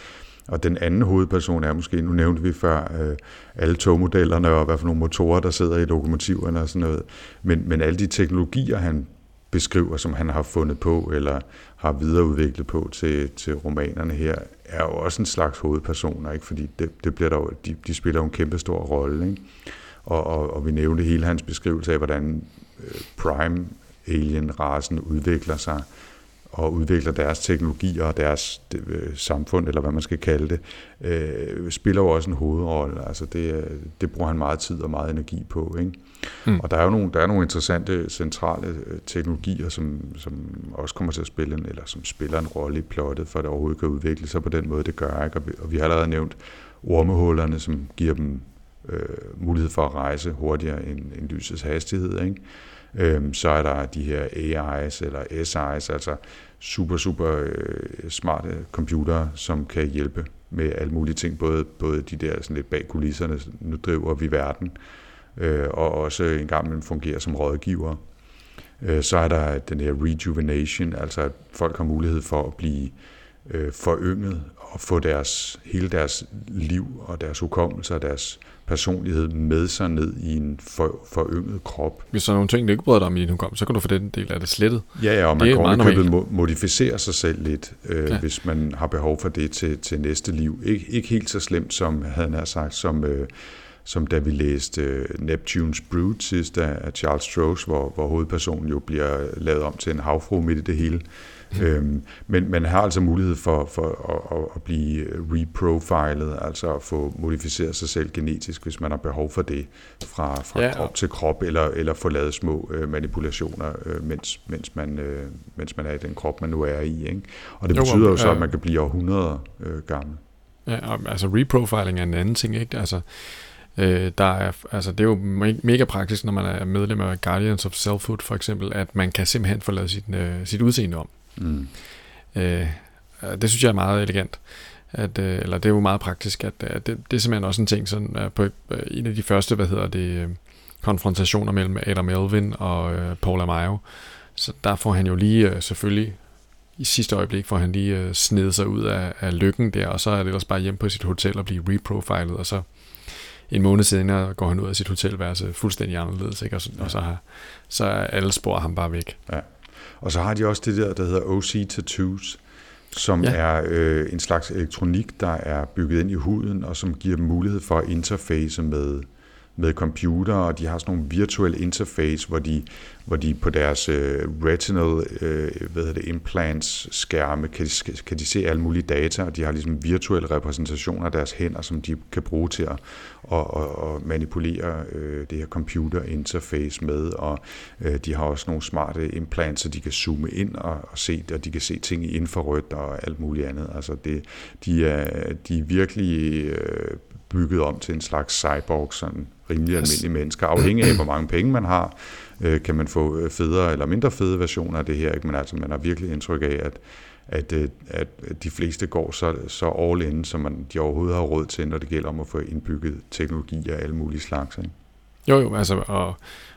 og den anden hovedperson er måske, nu nævnte vi før, øh, alle togmodellerne og hvad for nogle motorer, der sidder i lokomotiverne og sådan noget. Men, men alle de teknologier, han beskriver, som han har fundet på, eller har videreudviklet på til, til romanerne her, er jo også en slags hovedpersoner, ikke? fordi det, det bliver der jo, de, de spiller jo en kæmpe stor rolle. Ikke? Og, og, og vi nævnte hele hans beskrivelse af, hvordan øh, Prime Alien-rasen udvikler sig, og udvikler deres teknologier og deres øh, samfund, eller hvad man skal kalde det, øh, spiller jo også en hovedrolle. Altså det, øh, det bruger han meget tid og meget energi på. Ikke? Mm. Og der er jo nogle, der er nogle interessante centrale øh, teknologier, som, som også kommer til at spille en, eller som spiller en rolle i plottet, for at det overhovedet kan udvikle sig på den måde, det gør. Ikke? Og, vi, og vi har allerede nævnt ormehullerne, som giver dem øh, mulighed for at rejse hurtigere end, end lysets hastighed. Ikke? Øhm, så er der de her AI's eller SI's, altså super, super øh, smarte computere, som kan hjælpe med alle mulige ting, både, både de der sådan lidt bag kulisserne, nu driver vi verden, øh, og også en gang imellem fungerer som rådgiver. Øh, så er der den her rejuvenation, altså at folk har mulighed for at blive øh, forynget og få deres, hele deres liv og deres hukommelse og deres personlighed med sig ned i en for, forynget krop.
Hvis der er nogle ting, du ikke bryder dig om i din hukommelse, så kan du få den del af det slettet.
Ja, ja, og man kan
normalt.
mo- modificere sig selv lidt, øh,
ja.
hvis man har behov for det til, til næste liv. Ik- ikke helt så slemt, som havde han sagt, som, øh, som da vi læste øh, Neptune's Brood sidst af, Charles Stross, hvor, hvor hovedpersonen jo bliver lavet om til en havfru midt i det hele. Mm. Øhm, men man har altså mulighed for, for at, at, at blive reprofilet, altså at få modificeret sig selv genetisk, hvis man har behov for det, fra, fra
Ja,
krop til krop, eller, eller få lavet små øh, manipulationer, øh, mens, mens, man, øh, mens man er i den krop, man nu er i. Ikke? Og det
Jo,
betyder jo
og-
så, at man kan blive århundreder øh, gammel.
Ja, altså reprofiling er en anden ting, ikke? Altså, øh, der er, altså, det er jo me- mega praktisk, når man er medlem af Guardians of Selfhood for eksempel, at man kan simpelthen få lavet sit, øh, sit udseende om.
Mm.
Øh, det synes jeg er meget elegant. At, øh, eller det er jo meget praktisk, at øh, det, det er simpelthen også en ting, sådan, øh, på øh, en af de første, hvad hedder det, konfrontationer mellem Adam Elvin og øh, Paul Amayo, så der får han jo lige øh, selvfølgelig i sidste øjeblik får han lige øh, snedet sig ud af, af lykken der, og så er det ellers bare hjem på sit hotel og blive reprofilet, og så en måned senere går han ud af sit hotelværelse fuldstændig anderledes, ikke? Og, så, og så, har, så er alle spor af ham bare væk.
Og så har de også det der, der hedder OC Tattoos, som
Ja.
ja. er øh, en slags elektronik, der er bygget ind i huden, og som giver dem mulighed for at interface med, med computer, og de har sådan nogle virtuelle interface, hvor de, hvor de på deres øh, retinal øh, hvad hedder det, implants skærme kan, kan de se alle mulige data, og de har ligesom virtuelle repræsentationer af deres hænder, som de kan bruge til at, at, at, at manipulere øh, det her computer interface med, og øh, de har også nogle smarte implants, så de kan zoome ind og, og se det, og de kan se ting i infrarødt og alt muligt andet. Altså det, de, er, de er virkelig øh, bygget om til en slags cyborg, sådan rimelig almindelige mennesker. Afhængig af, hvor mange penge man har, øh, kan man få øh, federe eller mindre fede versioner af det her. Ikke? Men altså, man har virkelig indtryk af, at, at, øh, at de fleste går så, så all in, som man, de overhovedet har råd til, når det gælder om at få indbygget teknologi af alle mulige slags. Ikke?
Jo, jo, altså, og,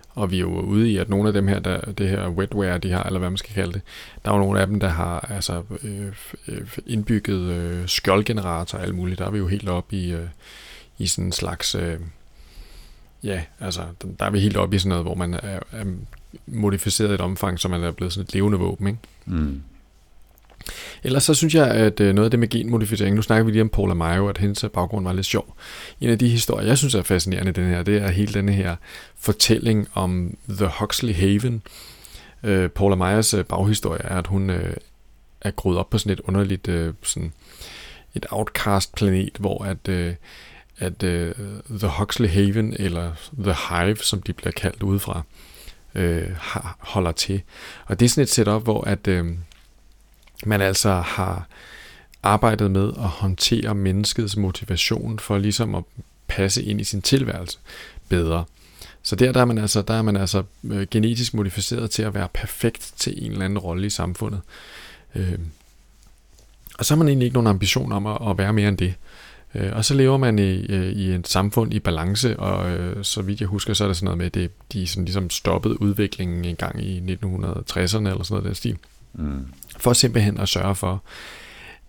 og vi er jo ude i, at nogle af dem her, der, det her wetware, de har, eller hvad man skal kalde det, der er jo nogle af dem, der har altså, øh, øh indbygget øh, skjoldgenerator og alt muligt. Der er vi jo helt oppe i, øh, i sådan en slags, øh, ja, altså, der er vi helt oppe i sådan noget, hvor man er, er modificeret i et omfang, så man er blevet sådan et levende våben, ikke?
Mm.
Ellers så synes jeg, at øh, noget af det med genmodificering, nu snakker vi lige om Paula Mayo, at hendes baggrund var lidt sjov. En af de historier, jeg synes er fascinerende den her, det er hele denne her fortælling om The Huxley Haven. Øh, Paula Mayers øh, baghistorie er, at hun øh, er groet op på sådan et underligt, øh, sådan et outcast planet, hvor at, øh, at øh, The Huxley Haven, eller The Hive, som de bliver kaldt udefra, øh, har, holder til. Og det er sådan et setup, hvor at... Øh, man altså har arbejdet med at håndtere menneskets motivation for ligesom at passe ind i sin tilværelse bedre. Så der, der er man altså, der er man altså øh, genetisk modificeret til at være perfekt til en eller anden rolle i samfundet. Øh, og så har man egentlig ikke nogen ambition om at, at være mere end det. Øh, og så lever man i, øh, i et samfund i balance, og øh, så vidt jeg husker, så er det sådan noget med, at det, de sådan ligesom stoppede udviklingen en gang i 1960'erne eller sådan noget den stil. Mm. For simpelthen at sørge for,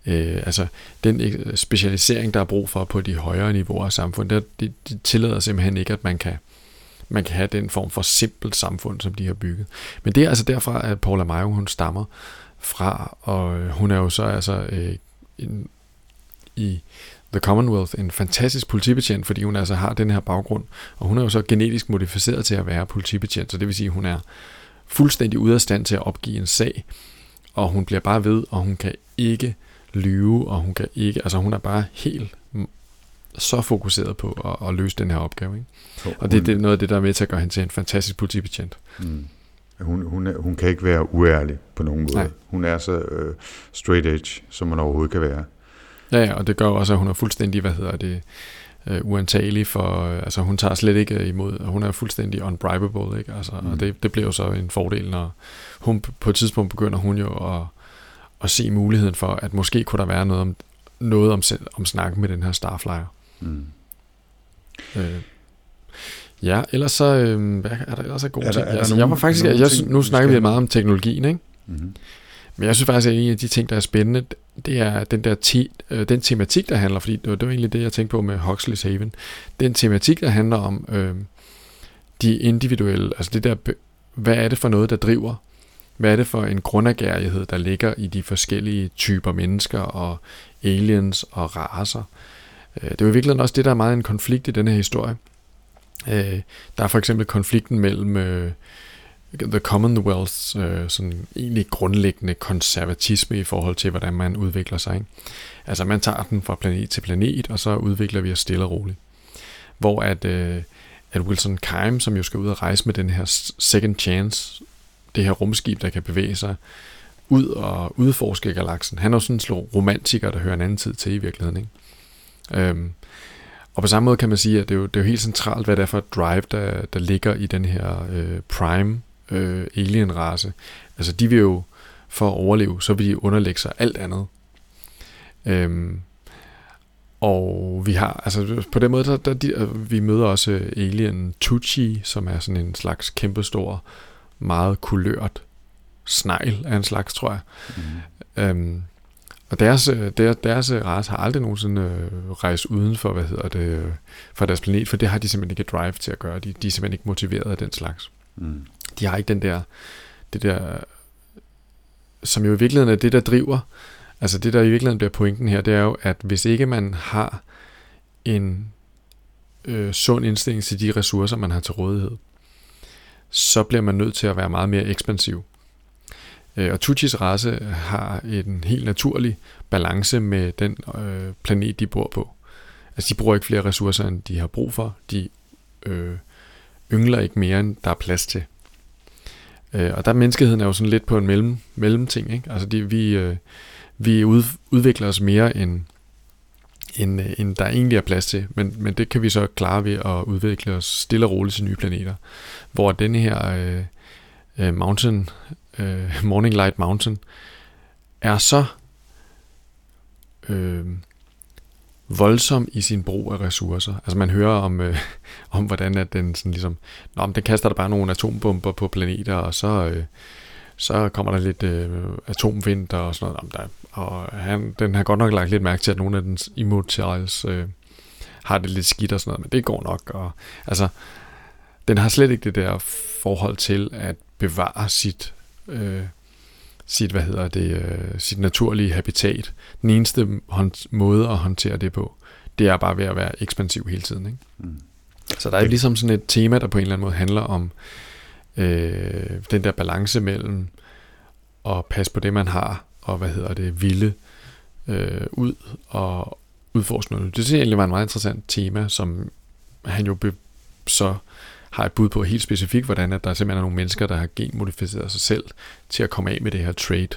øh, altså den specialisering, der er brug for på de højere niveauer af samfundet, det, det, det tillader simpelthen ikke, at man kan, man kan have den form for simpelt samfund, som de har bygget. Men det er altså derfra, at Paula Mayo, hun stammer fra, og hun er jo så altså øh, en, i The Commonwealth en fantastisk politibetjent, fordi hun altså har den her baggrund, og hun er jo så genetisk modificeret til at være politibetjent, så det vil sige, at hun er fuldstændig ude af stand til at opgive en sag, og hun bliver bare ved, og hun kan ikke lyve, og hun kan ikke, altså hun er bare helt så fokuseret på at, at løse den her opgave. Ikke? Og det, det er noget af det, der er med til at gøre hende til en fantastisk politibetjent. Mm.
Hun, hun, er, hun kan ikke være uærlig på nogen måde. Nej. Hun er så uh, straight edge, som man overhovedet kan være.
Ja, ja, og det gør også, at hun er fuldstændig, hvad hedder det, uh, uantagelig for, uh, altså hun tager slet ikke imod, hun er fuldstændig unbribable, ikke? Altså, mm. og det, det bliver jo så en fordel, når hun på et tidspunkt begynder hun jo at, at se muligheden for, at måske kunne der være noget om, noget om, om snakken med den her Starflyer. Mm. Øh, ja, ellers så, øh, er der ellers er gode er der, ting? Er der altså, nogen, jeg var faktisk, jeg, nu snakker vi meget om teknologien, ikke? Mm-hmm. Men jeg synes faktisk, at en af de ting, der er spændende, det er den der te, øh, den tematik, der handler, fordi det var, det var egentlig det, jeg tænkte på med Huxley's Haven. Den tematik, der handler om øh, de individuelle, altså det der, hvad er det for noget, der driver? Hvad er det for en grundagerighed, der ligger i de forskellige typer mennesker og aliens og raser? Øh, det er jo virkelig også det, der er meget en konflikt i den her historie. Øh, der er for eksempel konflikten mellem øh, The Commonwealths øh, sådan egentlig grundlæggende konservatisme i forhold til, hvordan man udvikler sig. Ikke? Altså man tager den fra planet til planet, og så udvikler vi os stille og roligt. Hvor at, øh, at Wilson Keim, som jo skal ud og rejse med den her Second Chance, det her rumskib, der kan bevæge sig ud og udforske galaksen, han er jo sådan en romantiker, der hører en anden tid til i virkeligheden. Ikke? Øhm, og på samme måde kan man sige, at det er jo, det er jo helt centralt, hvad det er for et drive, der, der ligger i den her øh, prime øh, alien-race. Altså de vil jo, for at overleve, så vil de underlægge sig alt andet. Øhm, og vi har, altså på den måde, der, der, de, vi møder også alien Tucci, som er sådan en slags kæmpestor, meget kulørt snegl af en slags, tror jeg. Mm. Øhm, og deres, der, deres race har aldrig nogensinde øh, rejst uden for, hvad hedder det, for deres planet, for det har de simpelthen ikke drive til at gøre. De, de er simpelthen ikke motiveret af den slags. Mm de har ikke den der, det der, som jo i virkeligheden er det, der driver, altså det, der i virkeligheden bliver pointen her, det er jo, at hvis ikke man har en øh, sund indstilling til de ressourcer, man har til rådighed, så bliver man nødt til at være meget mere ekspansiv. Øh, og Tuchis race har en helt naturlig balance med den øh, planet, de bor på. Altså de bruger ikke flere ressourcer, end de har brug for. De øh, yngler ikke mere, end der er plads til. Øh, og der er menneskeheden er jo sådan lidt på en mellem, mellemting. Ikke? Altså de, vi, øh, vi ud, udvikler os mere end, end, øh, end der egentlig er plads til. Men, men det kan vi så klare ved at udvikle os stille og roligt til nye planeter. Hvor denne her øh, øh, mountain, øh, Morning Light Mountain, er så øh, voldsom i sin brug af ressourcer. Altså man hører om, øh, om hvordan at den sådan ligesom, Nå, men den kaster der bare nogle atombomber på planeter, og så, øh, så kommer der lidt øh, atomvinter og sådan noget. Der, og han, den har godt nok lagt lidt mærke til, at nogle af dens immortals øh, har det lidt skidt og sådan noget, men det går nok. Og, altså, den har slet ikke det der forhold til at bevare sit øh, sit, hvad hedder det, øh, sit naturlige habitat. Den eneste hånd- måde at håndtere det på, det er bare ved at være ekspansiv hele tiden. Ikke? Mm. Så der er ligesom sådan et tema, der på en eller anden måde handler om øh, den der balance mellem at passe på det, man har, og hvad hedder det, ville øh, ud og udforske noget. Det synes jeg egentlig var en meget interessant tema, som han jo be- så har et bud på helt specifikt, hvordan at der simpelthen er nogle mennesker, der har genmodificeret sig selv til at komme af med det her trade,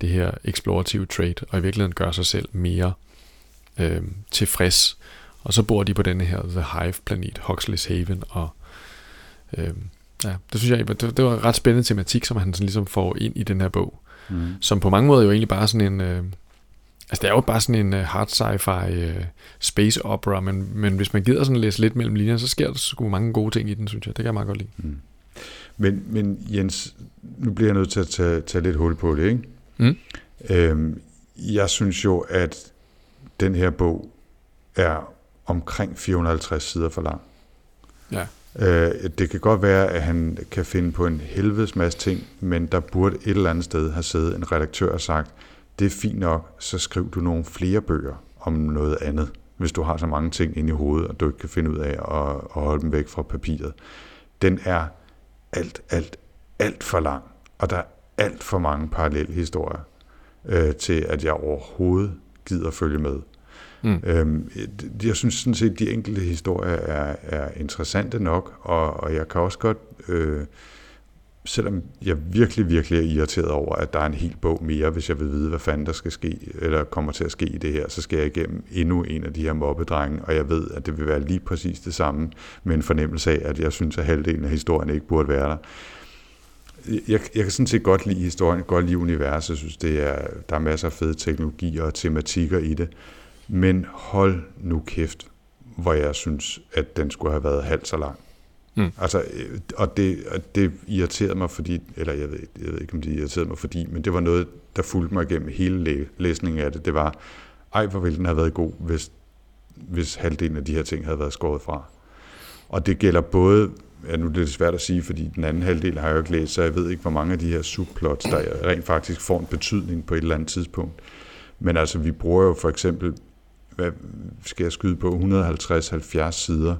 det her eksplorative trait, og i virkeligheden gør sig selv mere øh, tilfreds. Og så bor de på denne her The Hive-planet, Huxley's Haven, og øh, ja, det synes jeg, det, det var en ret spændende tematik, som han sådan ligesom får ind i den her bog,
Mm.
som på mange måder jo egentlig bare sådan en... Øh, Altså det er jo bare sådan en uh, hard sci-fi uh, space opera, men, men hvis man gider sådan læse lidt mellem linjerne, så sker der sgu mange gode ting i den, synes jeg. Det kan jeg meget godt lide.
Mm. Men, men Jens, nu bliver jeg nødt til at tage, tage lidt hul på det, ikke?
Mm.
Øhm, jeg synes jo, at den her bog er omkring 450 sider for lang.
Ja.
Øh, det kan godt være, at han kan finde på en helvedes masse ting, men der burde et eller andet sted have siddet en redaktør og sagt, det er fint nok, så skriv du nogle flere bøger om noget andet, hvis du har så mange ting inde i hovedet, og du ikke kan finde ud af at, at holde dem væk fra papiret. Den er alt, alt, alt for lang, og der er alt for mange parallelle historier øh, til, at jeg overhovedet gider følge med.
Mm.
Øhm, jeg synes sådan set, at de enkelte historier er, er interessante nok, og, og jeg kan også godt, øh, selvom jeg virkelig, virkelig er irriteret over, at der er en hel bog mere, hvis jeg vil vide, hvad fanden der skal ske, eller kommer til at ske i det her, så skal jeg igennem endnu en af de her mobbedrenge, og jeg ved, at det vil være lige præcis det samme, med en fornemmelse af, at jeg synes, at halvdelen af historien ikke burde være der. Jeg, jeg kan sådan set godt lide historien, godt lide universet, jeg synes, det er, der er masser af fede teknologier og tematikker i det, men hold nu kæft, hvor jeg synes, at den skulle have været halvt så lang.
Mm.
Altså, øh, og det, og det irriterede mig, fordi, eller jeg ved, jeg ved ikke, om det irriterede mig, fordi, men det var noget, der fulgte mig igennem hele læsningen af det. Det var, ej, hvor ville den have været god, hvis, hvis halvdelen af de her ting havde været skåret fra. Og det gælder både, ja, nu er det svært at sige, fordi den anden halvdel har jeg jo ikke læst, så jeg ved ikke, hvor mange af de her subplots, der rent faktisk får en betydning på et eller andet tidspunkt. Men altså, vi bruger jo for eksempel, hvad skal jeg skyde på, 150-70 sider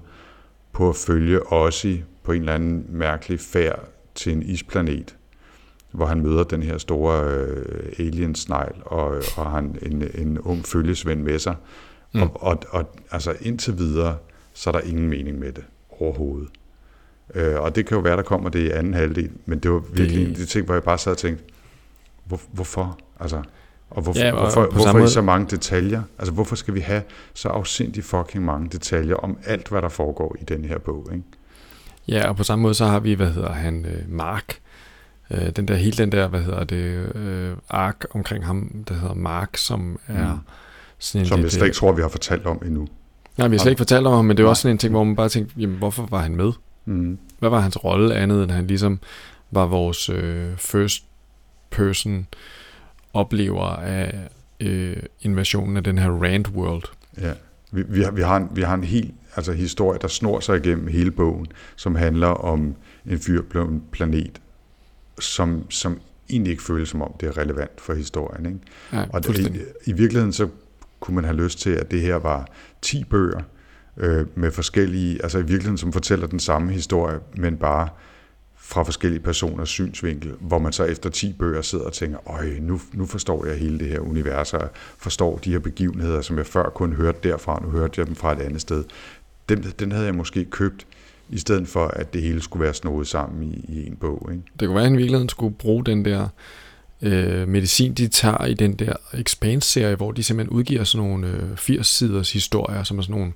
på at følge Ossi på en eller anden mærkelig færd til en isplanet, hvor han møder den her store øh, alien-snegl, og, og han en, en ung følgesvend med sig. Mm. Og, og, og altså indtil videre, så er der ingen mening med det overhovedet. Øh, og det kan jo være, der kommer det i anden halvdel, men det var virkelig det... en af de ting, hvor jeg bare sad og tænkte, hvor, hvorfor? Altså, og hvorfor,
Ja, og
hvorfor, hvorfor i så mange detaljer? Altså, hvorfor skal vi have så afsindig fucking mange detaljer om alt, hvad der foregår i den her bog, ikke?
Ja, og på samme måde så har vi, hvad hedder han, øh, Mark. Øh, den der, hele den der, hvad hedder det, øh, ark omkring ham, der hedder Mark, som er
Mm.
sådan en
Som jeg
lidt,
slet ikke tror, vi har fortalt om endnu.
Nej, vi har slet ikke fortalt om ham, men det er også sådan en ting, hvor man bare tænkte, jamen, hvorfor var han med?
Mm.
Hvad var hans rolle andet, end han ligesom var vores øh, first person oplever af øh, invasionen af den her Rand World.
Ja. Vi, vi, har, vi, har en, vi har en helt altså, historie, der snor sig igennem hele bogen, som handler om en fyr på en planet, som, som egentlig ikke føles som om, det er relevant for historien. Ikke?
Ja,
Og
fuldstændig.
i, i virkeligheden så kunne man have lyst til, at det her var 10 bøger øh, med forskellige, altså i virkeligheden som fortæller den samme historie, men bare fra forskellige personers synsvinkel, hvor man så efter 10 bøger sidder og tænker, øj, nu, nu forstår jeg hele det her univers, og forstår de her begivenheder, som jeg før kun hørte derfra, nu hørte jeg dem fra et andet sted. Den, den havde jeg måske købt, i stedet for, at det hele skulle være snoet sammen i, i en bog. Ikke?
Det kunne være, at han i virkeligheden skulle bruge den der øh, medicin, de tager i den der Expanse-serie, hvor de simpelthen udgiver sådan nogle øh, 80-siders historier, som er sådan nogle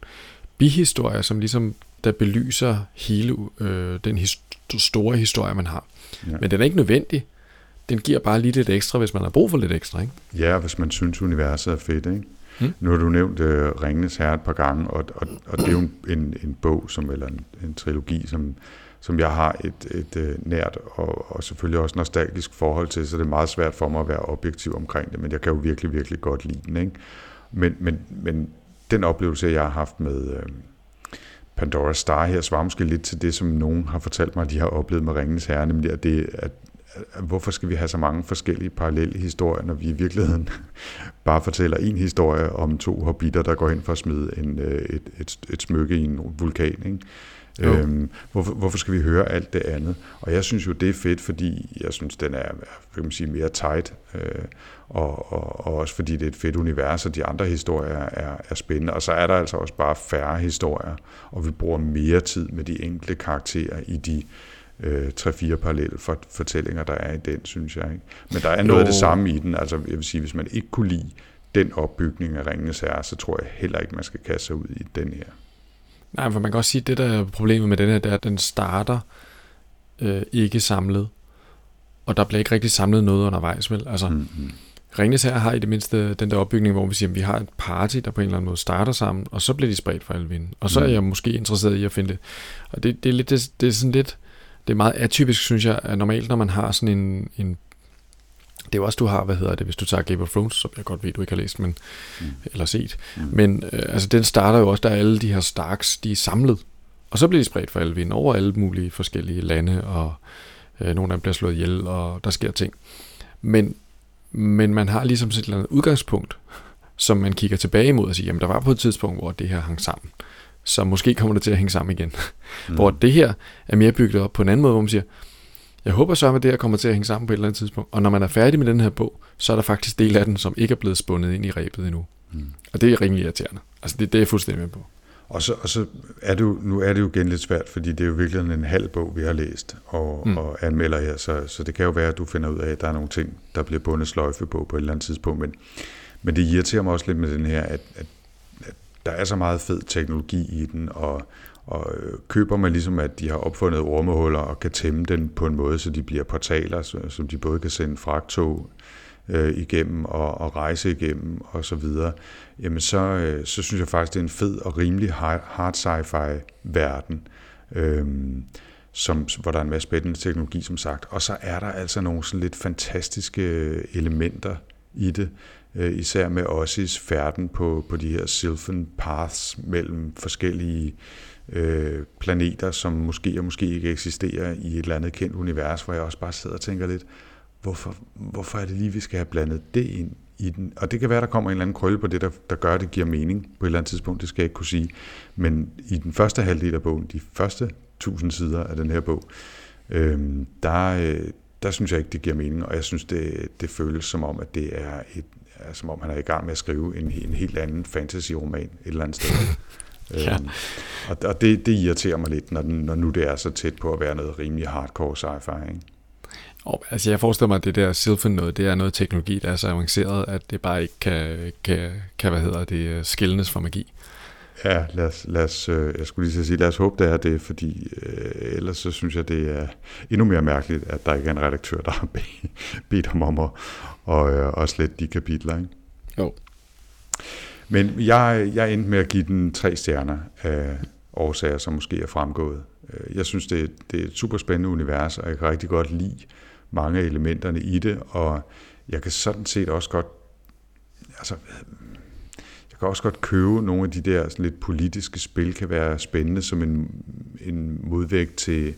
bihistorier, som ligesom der belyser hele øh, den his- store historie, man har.
Ja.
Men den er ikke nødvendig. Den giver bare lige lidt ekstra, hvis man har brug for lidt ekstra. Ikke?
Ja, hvis man synes, universet er fedt. Ikke?
Mm.
Nu har du nævnt uh, Ringenes Herre et par gange, og, og, og det er jo en, en, en bog, som, eller en, en trilogi, som, som jeg har et, et uh, nært og, og selvfølgelig også nostalgisk forhold til, så det er meget svært for mig at være objektiv omkring det, men jeg kan jo virkelig, virkelig godt lide den. Ikke? Men, men, men den oplevelse, jeg har haft med uh, Pandora Star her, svarer måske lidt til det, som nogen har fortalt mig, de har oplevet med Ringens Herre, nemlig at det, at at hvorfor skal vi have så mange forskellige parallelle historier, når vi i virkeligheden bare fortæller en historie om to hobitter, der går hen for at smide en, øh, et, et, et smykke i en vulkan. Ikke?
Jo.
Øhm, hvorfor, hvorfor skal vi høre alt det andet? Og jeg synes jo, det er fedt, fordi jeg synes, den er kan man sige, mere tight, øh, og, og, og også fordi det er et fedt univers, og de andre historier er, er spændende. Og så er der altså også bare færre historier, og vi bruger mere tid med de enkelte karakterer i de øh, tre-fire parallelle for, fortællinger, der er i den, synes jeg. Ikke? Men der er noget af det samme i den. Altså, jeg vil sige, hvis man ikke kunne lide den opbygning af Ringenes Herre, så tror jeg heller ikke, man skal kaste sig ud i den her.
Nej, for man kan også sige, at det der er problemet med den her, det er, at den starter øh, ikke samlet. Og der bliver ikke rigtig samlet noget undervejs, vel? Altså, mm-hmm. Ringnes her har i det mindste den der opbygning, hvor vi siger, at vi har et party, der på en eller anden måde starter sammen, og så bliver de spredt for alle vinde. Og så er jeg måske interesseret i at finde det. Og det, det, er, lidt, det, det er sådan lidt, det er meget atypisk, synes jeg, at normalt, når man har sådan en, en det er jo også, du har, hvad hedder det, hvis du tager Game of Thrones, som jeg godt ved, du ikke har læst, men, mm. eller set. Mm. Men øh, altså, den starter jo også, der alle de her Starks, de er samlet. Og så bliver de spredt for alle vinde over alle mulige forskellige lande, og øh, nogle af dem bliver slået ihjel, og der sker ting. Men men man har ligesom et eller andet udgangspunkt, som man kigger tilbage imod og siger, jamen der var på et tidspunkt, hvor det her hang sammen. Så måske kommer det til at hænge sammen igen. Mm. hvor det her er mere bygget op på en anden måde, hvor man siger, jeg håber så, at det her kommer til at hænge sammen på et eller andet tidspunkt. Og når man er færdig med den her bog, så er der faktisk del af den, som ikke er blevet spundet ind i rebet endnu. Mm. Og det er rimelig irriterende. Altså det, det er jeg fuldstændig med på.
Og så, og så er det jo, nu er det jo igen lidt svært, fordi det er jo virkelig en halv bog, vi har læst og, mm. og anmelder her, så, så det kan jo være, at du finder ud af, at der er nogle ting, der bliver bundet sløjfe på på et eller andet tidspunkt, men, men det irriterer mig også lidt med den her, at, at, at der er så meget fed teknologi i den, og, og øh, køber man ligesom, at de har opfundet ormehuller og kan tæmme den på en måde, så de bliver portaler, som de både kan sende fragtog øh, igennem og, og rejse igennem og så videre, jamen så, øh, så synes jeg faktisk, det er en fed og rimelig hard, hard sci-fi verden, øh, som, hvor der er en masse spændende teknologi, som sagt. Og så er der altså nogle sådan lidt fantastiske øh, elementer i det, øh, især med Ossis færden på, på de her Sylvan Paths mellem forskellige øh, Øh, planeter, som måske og måske ikke eksisterer i et eller andet kendt univers, hvor jeg også bare sidder og tænker lidt, hvorfor, hvorfor er det lige, vi skal have blandet det ind i den? Og det kan være, der kommer en eller anden krølle på det, der, der gør, at det giver mening på et eller andet tidspunkt, det skal jeg ikke kunne sige. Men i den første halvdel af bogen, de første tusind sider af den her bog, øh, der, øh, der synes jeg ikke, det giver mening, og jeg synes, det, det føles som om, at det er et, er, som om han er i gang med at skrive en, en helt anden fantasy-roman et eller andet sted. ja. øhm, og og det, det irriterer mig lidt, når, når nu det er så tæt på at være noget rimelig hardcore sci-fi. Ikke?
Og, altså jeg forestiller mig, at det der Sylphen noget, det er noget teknologi, der er så avanceret, at det bare ikke kan, kan, kan hvad hedder det, øh, skilnes fra magi.
Ja, lad os, lad os, øh, jeg skulle lige sige, lad os håbe, det er det, fordi øh, ellers så synes jeg, det er endnu mere mærkeligt, at der ikke er en redaktør, der har bedt ham om at og, øh, og slette de kapitler. Ikke?
Jo.
Men jeg, jeg endte med at give den tre stjerner af årsager, som måske er fremgået. Øh, jeg synes, det er, det er et super spændende univers, og jeg kan rigtig godt lide mange af elementerne i det, og jeg kan sådan set også godt, altså, jeg kan også godt købe nogle af de der sådan lidt politiske spil, kan være spændende som en, en modvægt til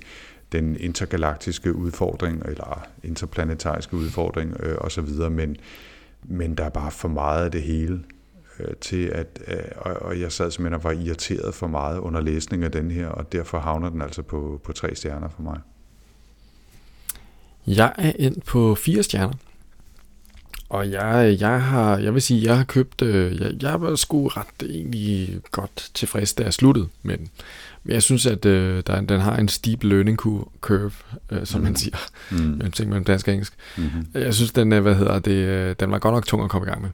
den intergalaktiske udfordring, eller interplanetariske udfordring øh, osv., men, men der er bare for meget af det hele øh, til at, øh, og, og jeg sad simpelthen og var irriteret for meget under læsning af den her, og derfor havner den altså på, på tre stjerner for mig.
Jeg er ind på fire stjerner. Og jeg, jeg har, jeg vil sige, jeg har købt, øh, jeg, jeg var sgu ret egentlig godt tilfreds, da jeg sluttede, men, men jeg synes, at øh, der, den har en steep learning curve, øh, som mm. man siger, mm. en ting mellem dansk og engelsk. Mm-hmm. Jeg synes, den, hvad hedder det, øh, den var godt nok tung at komme i gang med.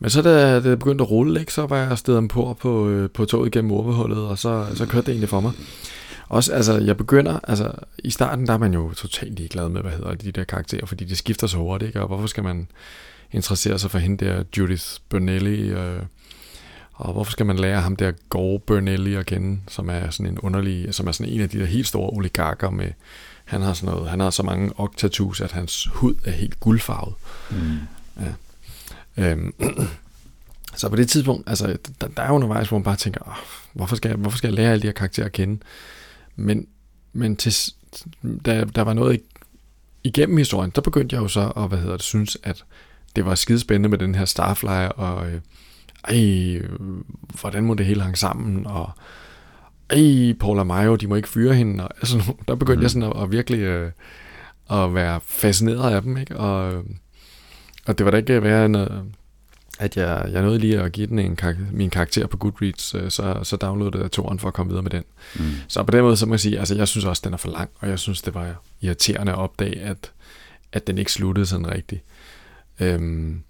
Men så da det begyndte at rulle, ikke, så var jeg stedet på på, øh, på toget gennem orvehullet, og så, så kørte det egentlig for mig. Også, altså, jeg begynder, altså, i starten, der er man jo totalt ligeglad med, hvad hedder de der karakterer, fordi de skifter så hurtigt, ikke? og hvorfor skal man interessere sig for hende der, Judith Burnelli, øh, og hvorfor skal man lære ham der Gore Burnelli at kende, som er sådan en underlig, som er sådan en af de der helt store oligarker med, han har sådan noget, han har så mange octatus, at hans hud er helt guldfarvet. Mm. Ja. Øhm, så på det tidspunkt, altså, der, der er jo undervejs, hvor man bare tænker, oh, hvorfor, skal jeg, hvorfor skal jeg lære alle de her karakterer at kende? Men, men til, da der var noget igennem historien, der begyndte jeg jo så at, hvad hedder det, synes, at det var skidespændende med den her Starflyer, og øh, ej, hvordan må det hele hænge sammen, og ej, Paula Mayo, de må ikke fyre hende, og altså, der begyndte mm. jeg sådan at, at virkelig øh, at være fascineret af dem, ikke? Og, og det var da ikke være noget, at jeg, jeg nåede lige at give den en kar- min karakter på Goodreads, øh, så, så downloadede jeg toren for at komme videre med den.
Mm.
Så på den måde, så må jeg sige, altså jeg synes også, den er for lang, og jeg synes, det var irriterende at opdage, at, at den ikke sluttede sådan rigtigt. Øhm,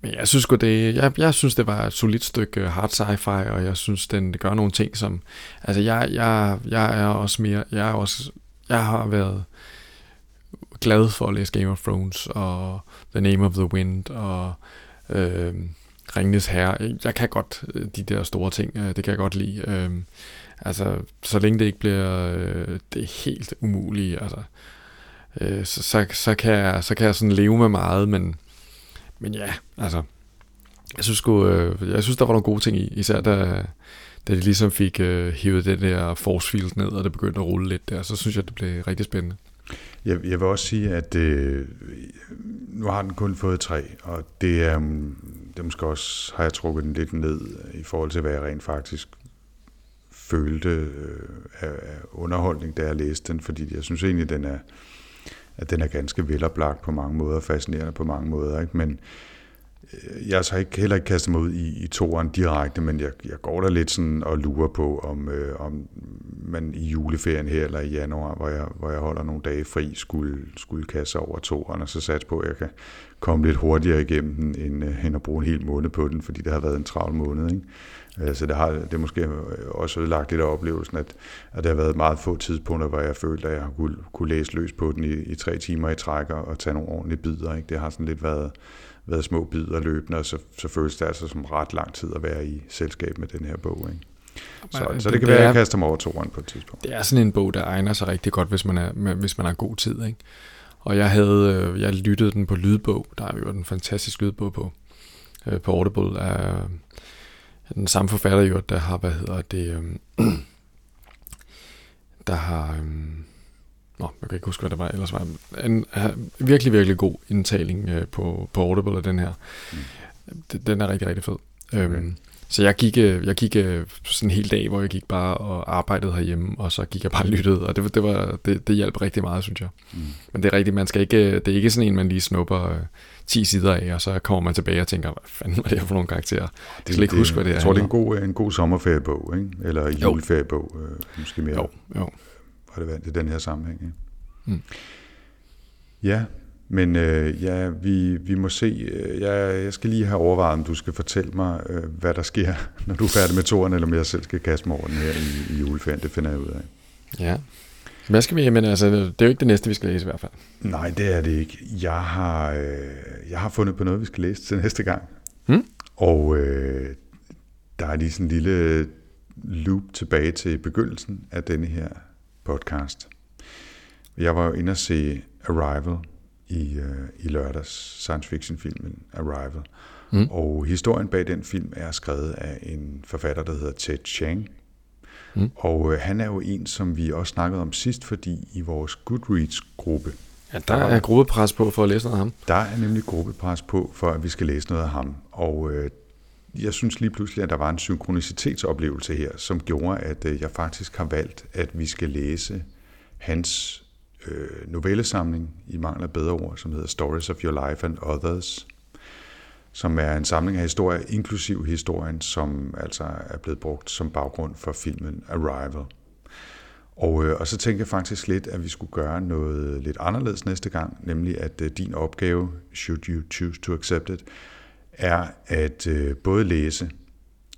men jeg synes, det, jeg, jeg synes, det var et solidt stykke hard sci-fi, og jeg synes, den gør nogle ting, som... Altså, jeg, jeg, jeg er også mere... Jeg, er også, jeg har været glad for at læse Game of Thrones, og The Name of the Wind, og øh, Ringnes Herre. Jeg kan godt øh, de der store ting, øh, det kan jeg godt lide. Øh, altså, så længe det ikke bliver øh, det er helt umuligt, altså, øh, så, så, så, kan jeg, så kan jeg sådan leve med meget, men, men ja, altså, jeg synes, sgu, øh, jeg synes, der var nogle gode ting i, især da, da de ligesom fik øh, hævet den der force field ned, og det begyndte at rulle lidt der, så synes jeg, det blev rigtig spændende.
Jeg, jeg vil også sige, at øh, nu har den kun fået tre, og det er, mm, det er måske også, har jeg trukket den lidt ned i forhold til, hvad jeg rent faktisk følte øh, af, af underholdning, da jeg læste den, fordi jeg synes egentlig, den er, at den er ganske veloplagt på mange måder, fascinerende på mange måder, ikke? men øh, Øh, jeg har så ikke, heller ikke kastet mig ud i, i toeren direkte, men jeg, jeg går der lidt sådan og lurer på, om, øh, om man i juleferien her eller i januar, hvor jeg, hvor jeg holder nogle dage fri, skulle, skulle kaste over toeren, og så satse på, at jeg kan komme lidt hurtigere igennem den, end, øh, end at bruge en hel måned på den, fordi det har været en travl måned. Ikke? Øh, så det har det måske øh, også ødelagt lidt af oplevelsen, at, at der har været meget få tidspunkter, hvor jeg følte, at jeg kunne, kunne læse løs på den i, i tre timer i træk og, og tage nogle ordentlige bidder. Ikke? Det har sådan lidt været, været små bidder løbende, og så, så føles det altså som ret lang tid at være i selskab med den her bog. Ikke? Så, så det kan være, at jeg kaster mig over toeren på et tidspunkt.
Det er sådan en bog, der egner sig rigtig godt, hvis man, er, hvis man har god tid. Ikke? Og jeg havde, øh, jeg lyttede den på lydbog. Der er jo en fantastisk lydbog på, øh, på Audible. Af den samme forfatter jo, der har, hvad hedder det, øh, der har, øh, nå, jeg kan ikke huske, hvad det var, ellers var en, en virkelig, virkelig god indtaling øh, på, på Audible af den her. Mm. Den er rigtig, rigtig fed. Okay. Øhm, så jeg gik, jeg gik sådan en hel dag, hvor jeg gik bare og arbejdede herhjemme, og så gik jeg bare og lyttede, og det, det, var, det, det hjalp rigtig meget, synes jeg. Mm. Men det er rigtigt, man skal ikke, det er ikke sådan en, man lige snupper 10 sider af, og så kommer man tilbage og tænker, hvad fanden var det her for nogle karakterer? Jeg kan ikke huske, hvad det er.
Jeg tror, det er en god, en god sommerferiebog, ikke? eller juleferiebog, øh, måske mere.
Jo, jo.
Relevant i den her sammenhæng. Ikke? Mm. Ja, men øh, ja, vi, vi må se. Jeg, jeg skal lige have overvejet, om du skal fortælle mig, øh, hvad der sker, når du er færdig med toren, eller om jeg selv skal kaste mig over den her i, i juleferien. Det finder jeg ud af.
Ja. Hvad skal vi? Men altså, det er jo ikke det næste, vi skal læse i hvert fald.
Nej, det er det ikke. Jeg har, øh, jeg har fundet på noget, vi skal læse til næste gang.
Hmm?
Og øh, der er lige sådan en lille loop tilbage til begyndelsen af denne her podcast. Jeg var jo inde og se Arrival i, øh, i lørdags, science fiction filmen Arrival. Mm. Og historien bag den film er skrevet af en forfatter, der hedder Ted Chiang. Mm. Og øh, han er jo en, som vi også snakkede om sidst, fordi i vores Goodreads-gruppe,
Ja, der, der er gruppepres på for at læse noget af ham.
Der er nemlig gruppepres på, for at vi skal læse noget af ham. Og øh, jeg synes lige pludselig, at der var en synkronicitetsoplevelse her, som gjorde, at øh, jeg faktisk har valgt, at vi skal læse hans øh, novellesamling, i mangler bedre ord, som hedder Stories of Your Life and Others, som er en samling af historier, inklusiv historien, som altså er blevet brugt som baggrund for filmen Arrival. Og, øh, og så tænker jeg faktisk lidt, at vi skulle gøre noget lidt anderledes næste gang, nemlig at øh, din opgave, should you choose to accept it, er at øh, både læse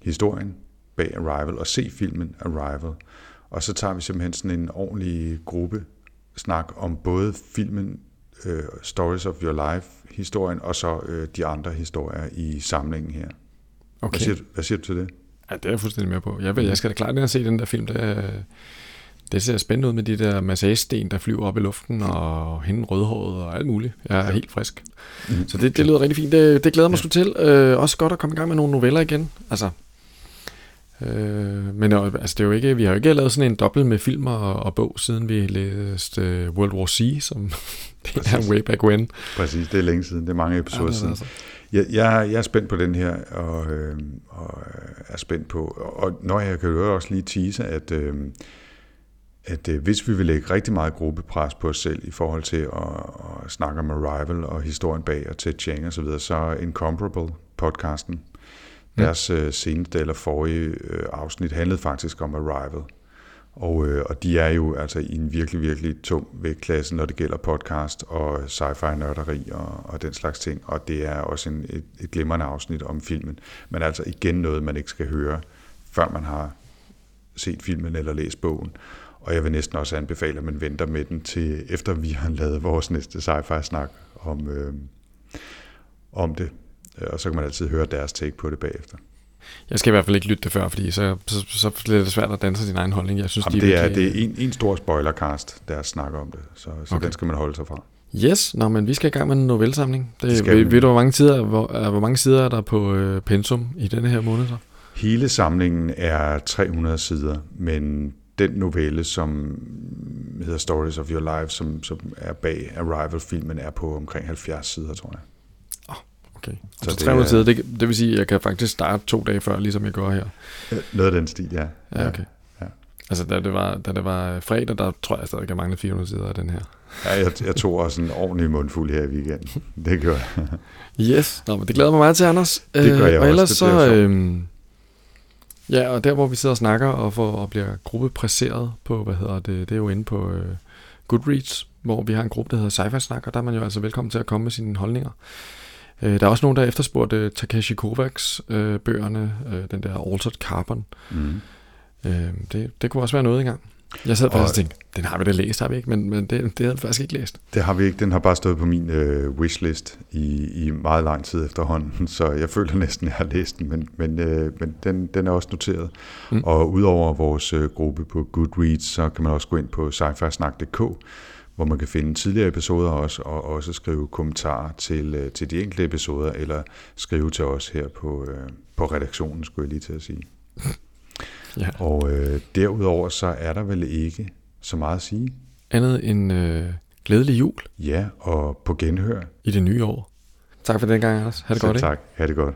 historien bag Arrival og se filmen Arrival. Og så tager vi simpelthen sådan en ordentlig gruppe snak om både filmen uh, Stories of Your Life, historien, og så uh, de andre historier i samlingen her.
Okay.
Hvad, siger du, hvad siger du til det?
Ja, det er jeg fuldstændig med på. Jeg, vil, jeg skal da klart ind og se den der film. Det, det ser spændende ud med de der massagesten, der flyver op i luften, og hende rødhåret og alt muligt. Jeg er ja. helt frisk. Mm. Så det, det lyder rigtig fint. Det, det glæder mig ja. til. Øh, også godt at komme i gang med nogle noveller igen. Altså, Øh, men altså, det er jo ikke, vi har jo ikke lavet sådan en dobbelt med film og, og bog, siden vi læste uh, World War C, som det er way back when.
Præcis, det er længe siden, det er mange episoder ja, siden. Altså. Jeg, jeg, jeg er spændt på den her, og, øh, og er spændt på, og når jeg kan jo også lige tease, at øh, at øh, hvis vi vil lægge rigtig meget gruppepres på os selv i forhold til at, at snakke om Arrival og historien bag og Ted Chiang og så videre, så er Incomparable podcasten, deres øh, seneste eller forrige øh, afsnit handlede faktisk om Arrival. Og, øh, og de er jo altså i en virkelig, virkelig tung vægtklasse, når det gælder podcast og sci-fi nørderi og, og den slags ting. Og det er også en, et, et glimrende afsnit om filmen. Men altså igen noget, man ikke skal høre, før man har set filmen eller læst bogen. Og jeg vil næsten også anbefale, at man venter med den til efter vi har lavet vores næste sci-fi snak om, øh, om det. Og så kan man altid høre deres take på det bagefter.
Jeg skal i hvert fald ikke lytte det før, fordi så, så, så bliver det svært at danse sin egen holdning. Jeg synes,
Jamen,
de
det, er,
virkelig-
det er en, en stor spoilercast, der snakker om det, så, så
Okay.
den skal man holde sig fra.
Yes, nå, men vi skal i gang med en novellesamling. Det,
skal
ved, ved du, hvor mange, sider, hvor, uh, hvor mange sider er der på øh, pensum i denne her måned så?
Hele samlingen er 300 sider, men den novelle, som hedder Stories of Your Life, som, som er bag Arrival-filmen, er på omkring 70 sider, tror jeg.
Okay.
Så
Så,
det
300
er-
sider, det, det vil sige, at jeg kan faktisk starte to dage før, ligesom jeg gør her.
Noget af den stil, ja.
Ja, okay.
ja.
Altså, da det, var, da det var fredag, der tror jeg stadig, jeg manglede 400 sider af den her.
ja jeg, jeg tog også en ordentlig mundfuld her i weekenden. Det gør jeg.
Yes, Nå, men det glæder mig meget til, Anders. Øh,
Det gør jeg
og
også,
ellers så, øhm, ja, og der hvor vi sidder og snakker og, får, og bliver gruppepræseret på, hvad hedder det, det er jo inde på øh, Goodreads, hvor vi har en gruppe, der hedder Sci-Fi Snak, og der er man jo altså velkommen til at komme med sine holdninger. Øh, der er også nogen, der har efterspurgt øh, Takeshi Kovacs øh, bøgerne, øh, den der Altered Carbon.
Mm.
Øh, det, det kunne også være noget engang. Jeg sad faktisk og
Og-
tænkte, den har vi da læst, har vi ikke? Men, men det, det havde vi faktisk ikke læst.
Det har vi ikke. Den har bare stået på min øh, wishlist i, i meget lang tid efterhånden, så jeg føler næsten, at jeg har læst den, men, men, øh, men den, den er også noteret. Mm. Og udover vores øh, gruppe på Goodreads, så kan man også gå ind på sci hvor man kan finde tidligere episoder også, og også skrive kommentarer til, øh, til de enkelte episoder, eller skrive til os her på, øh, på redaktionen, skulle jeg lige til at sige.
Ja.
Og øh, derudover så er der vel ikke så meget at sige.
Andet end øh, glædelig jul
Ja, og på genhør.
i det nye år. Tak for den gang, Anders. Ha' det
Selv
godt, ikke?
tak. Ha' det godt.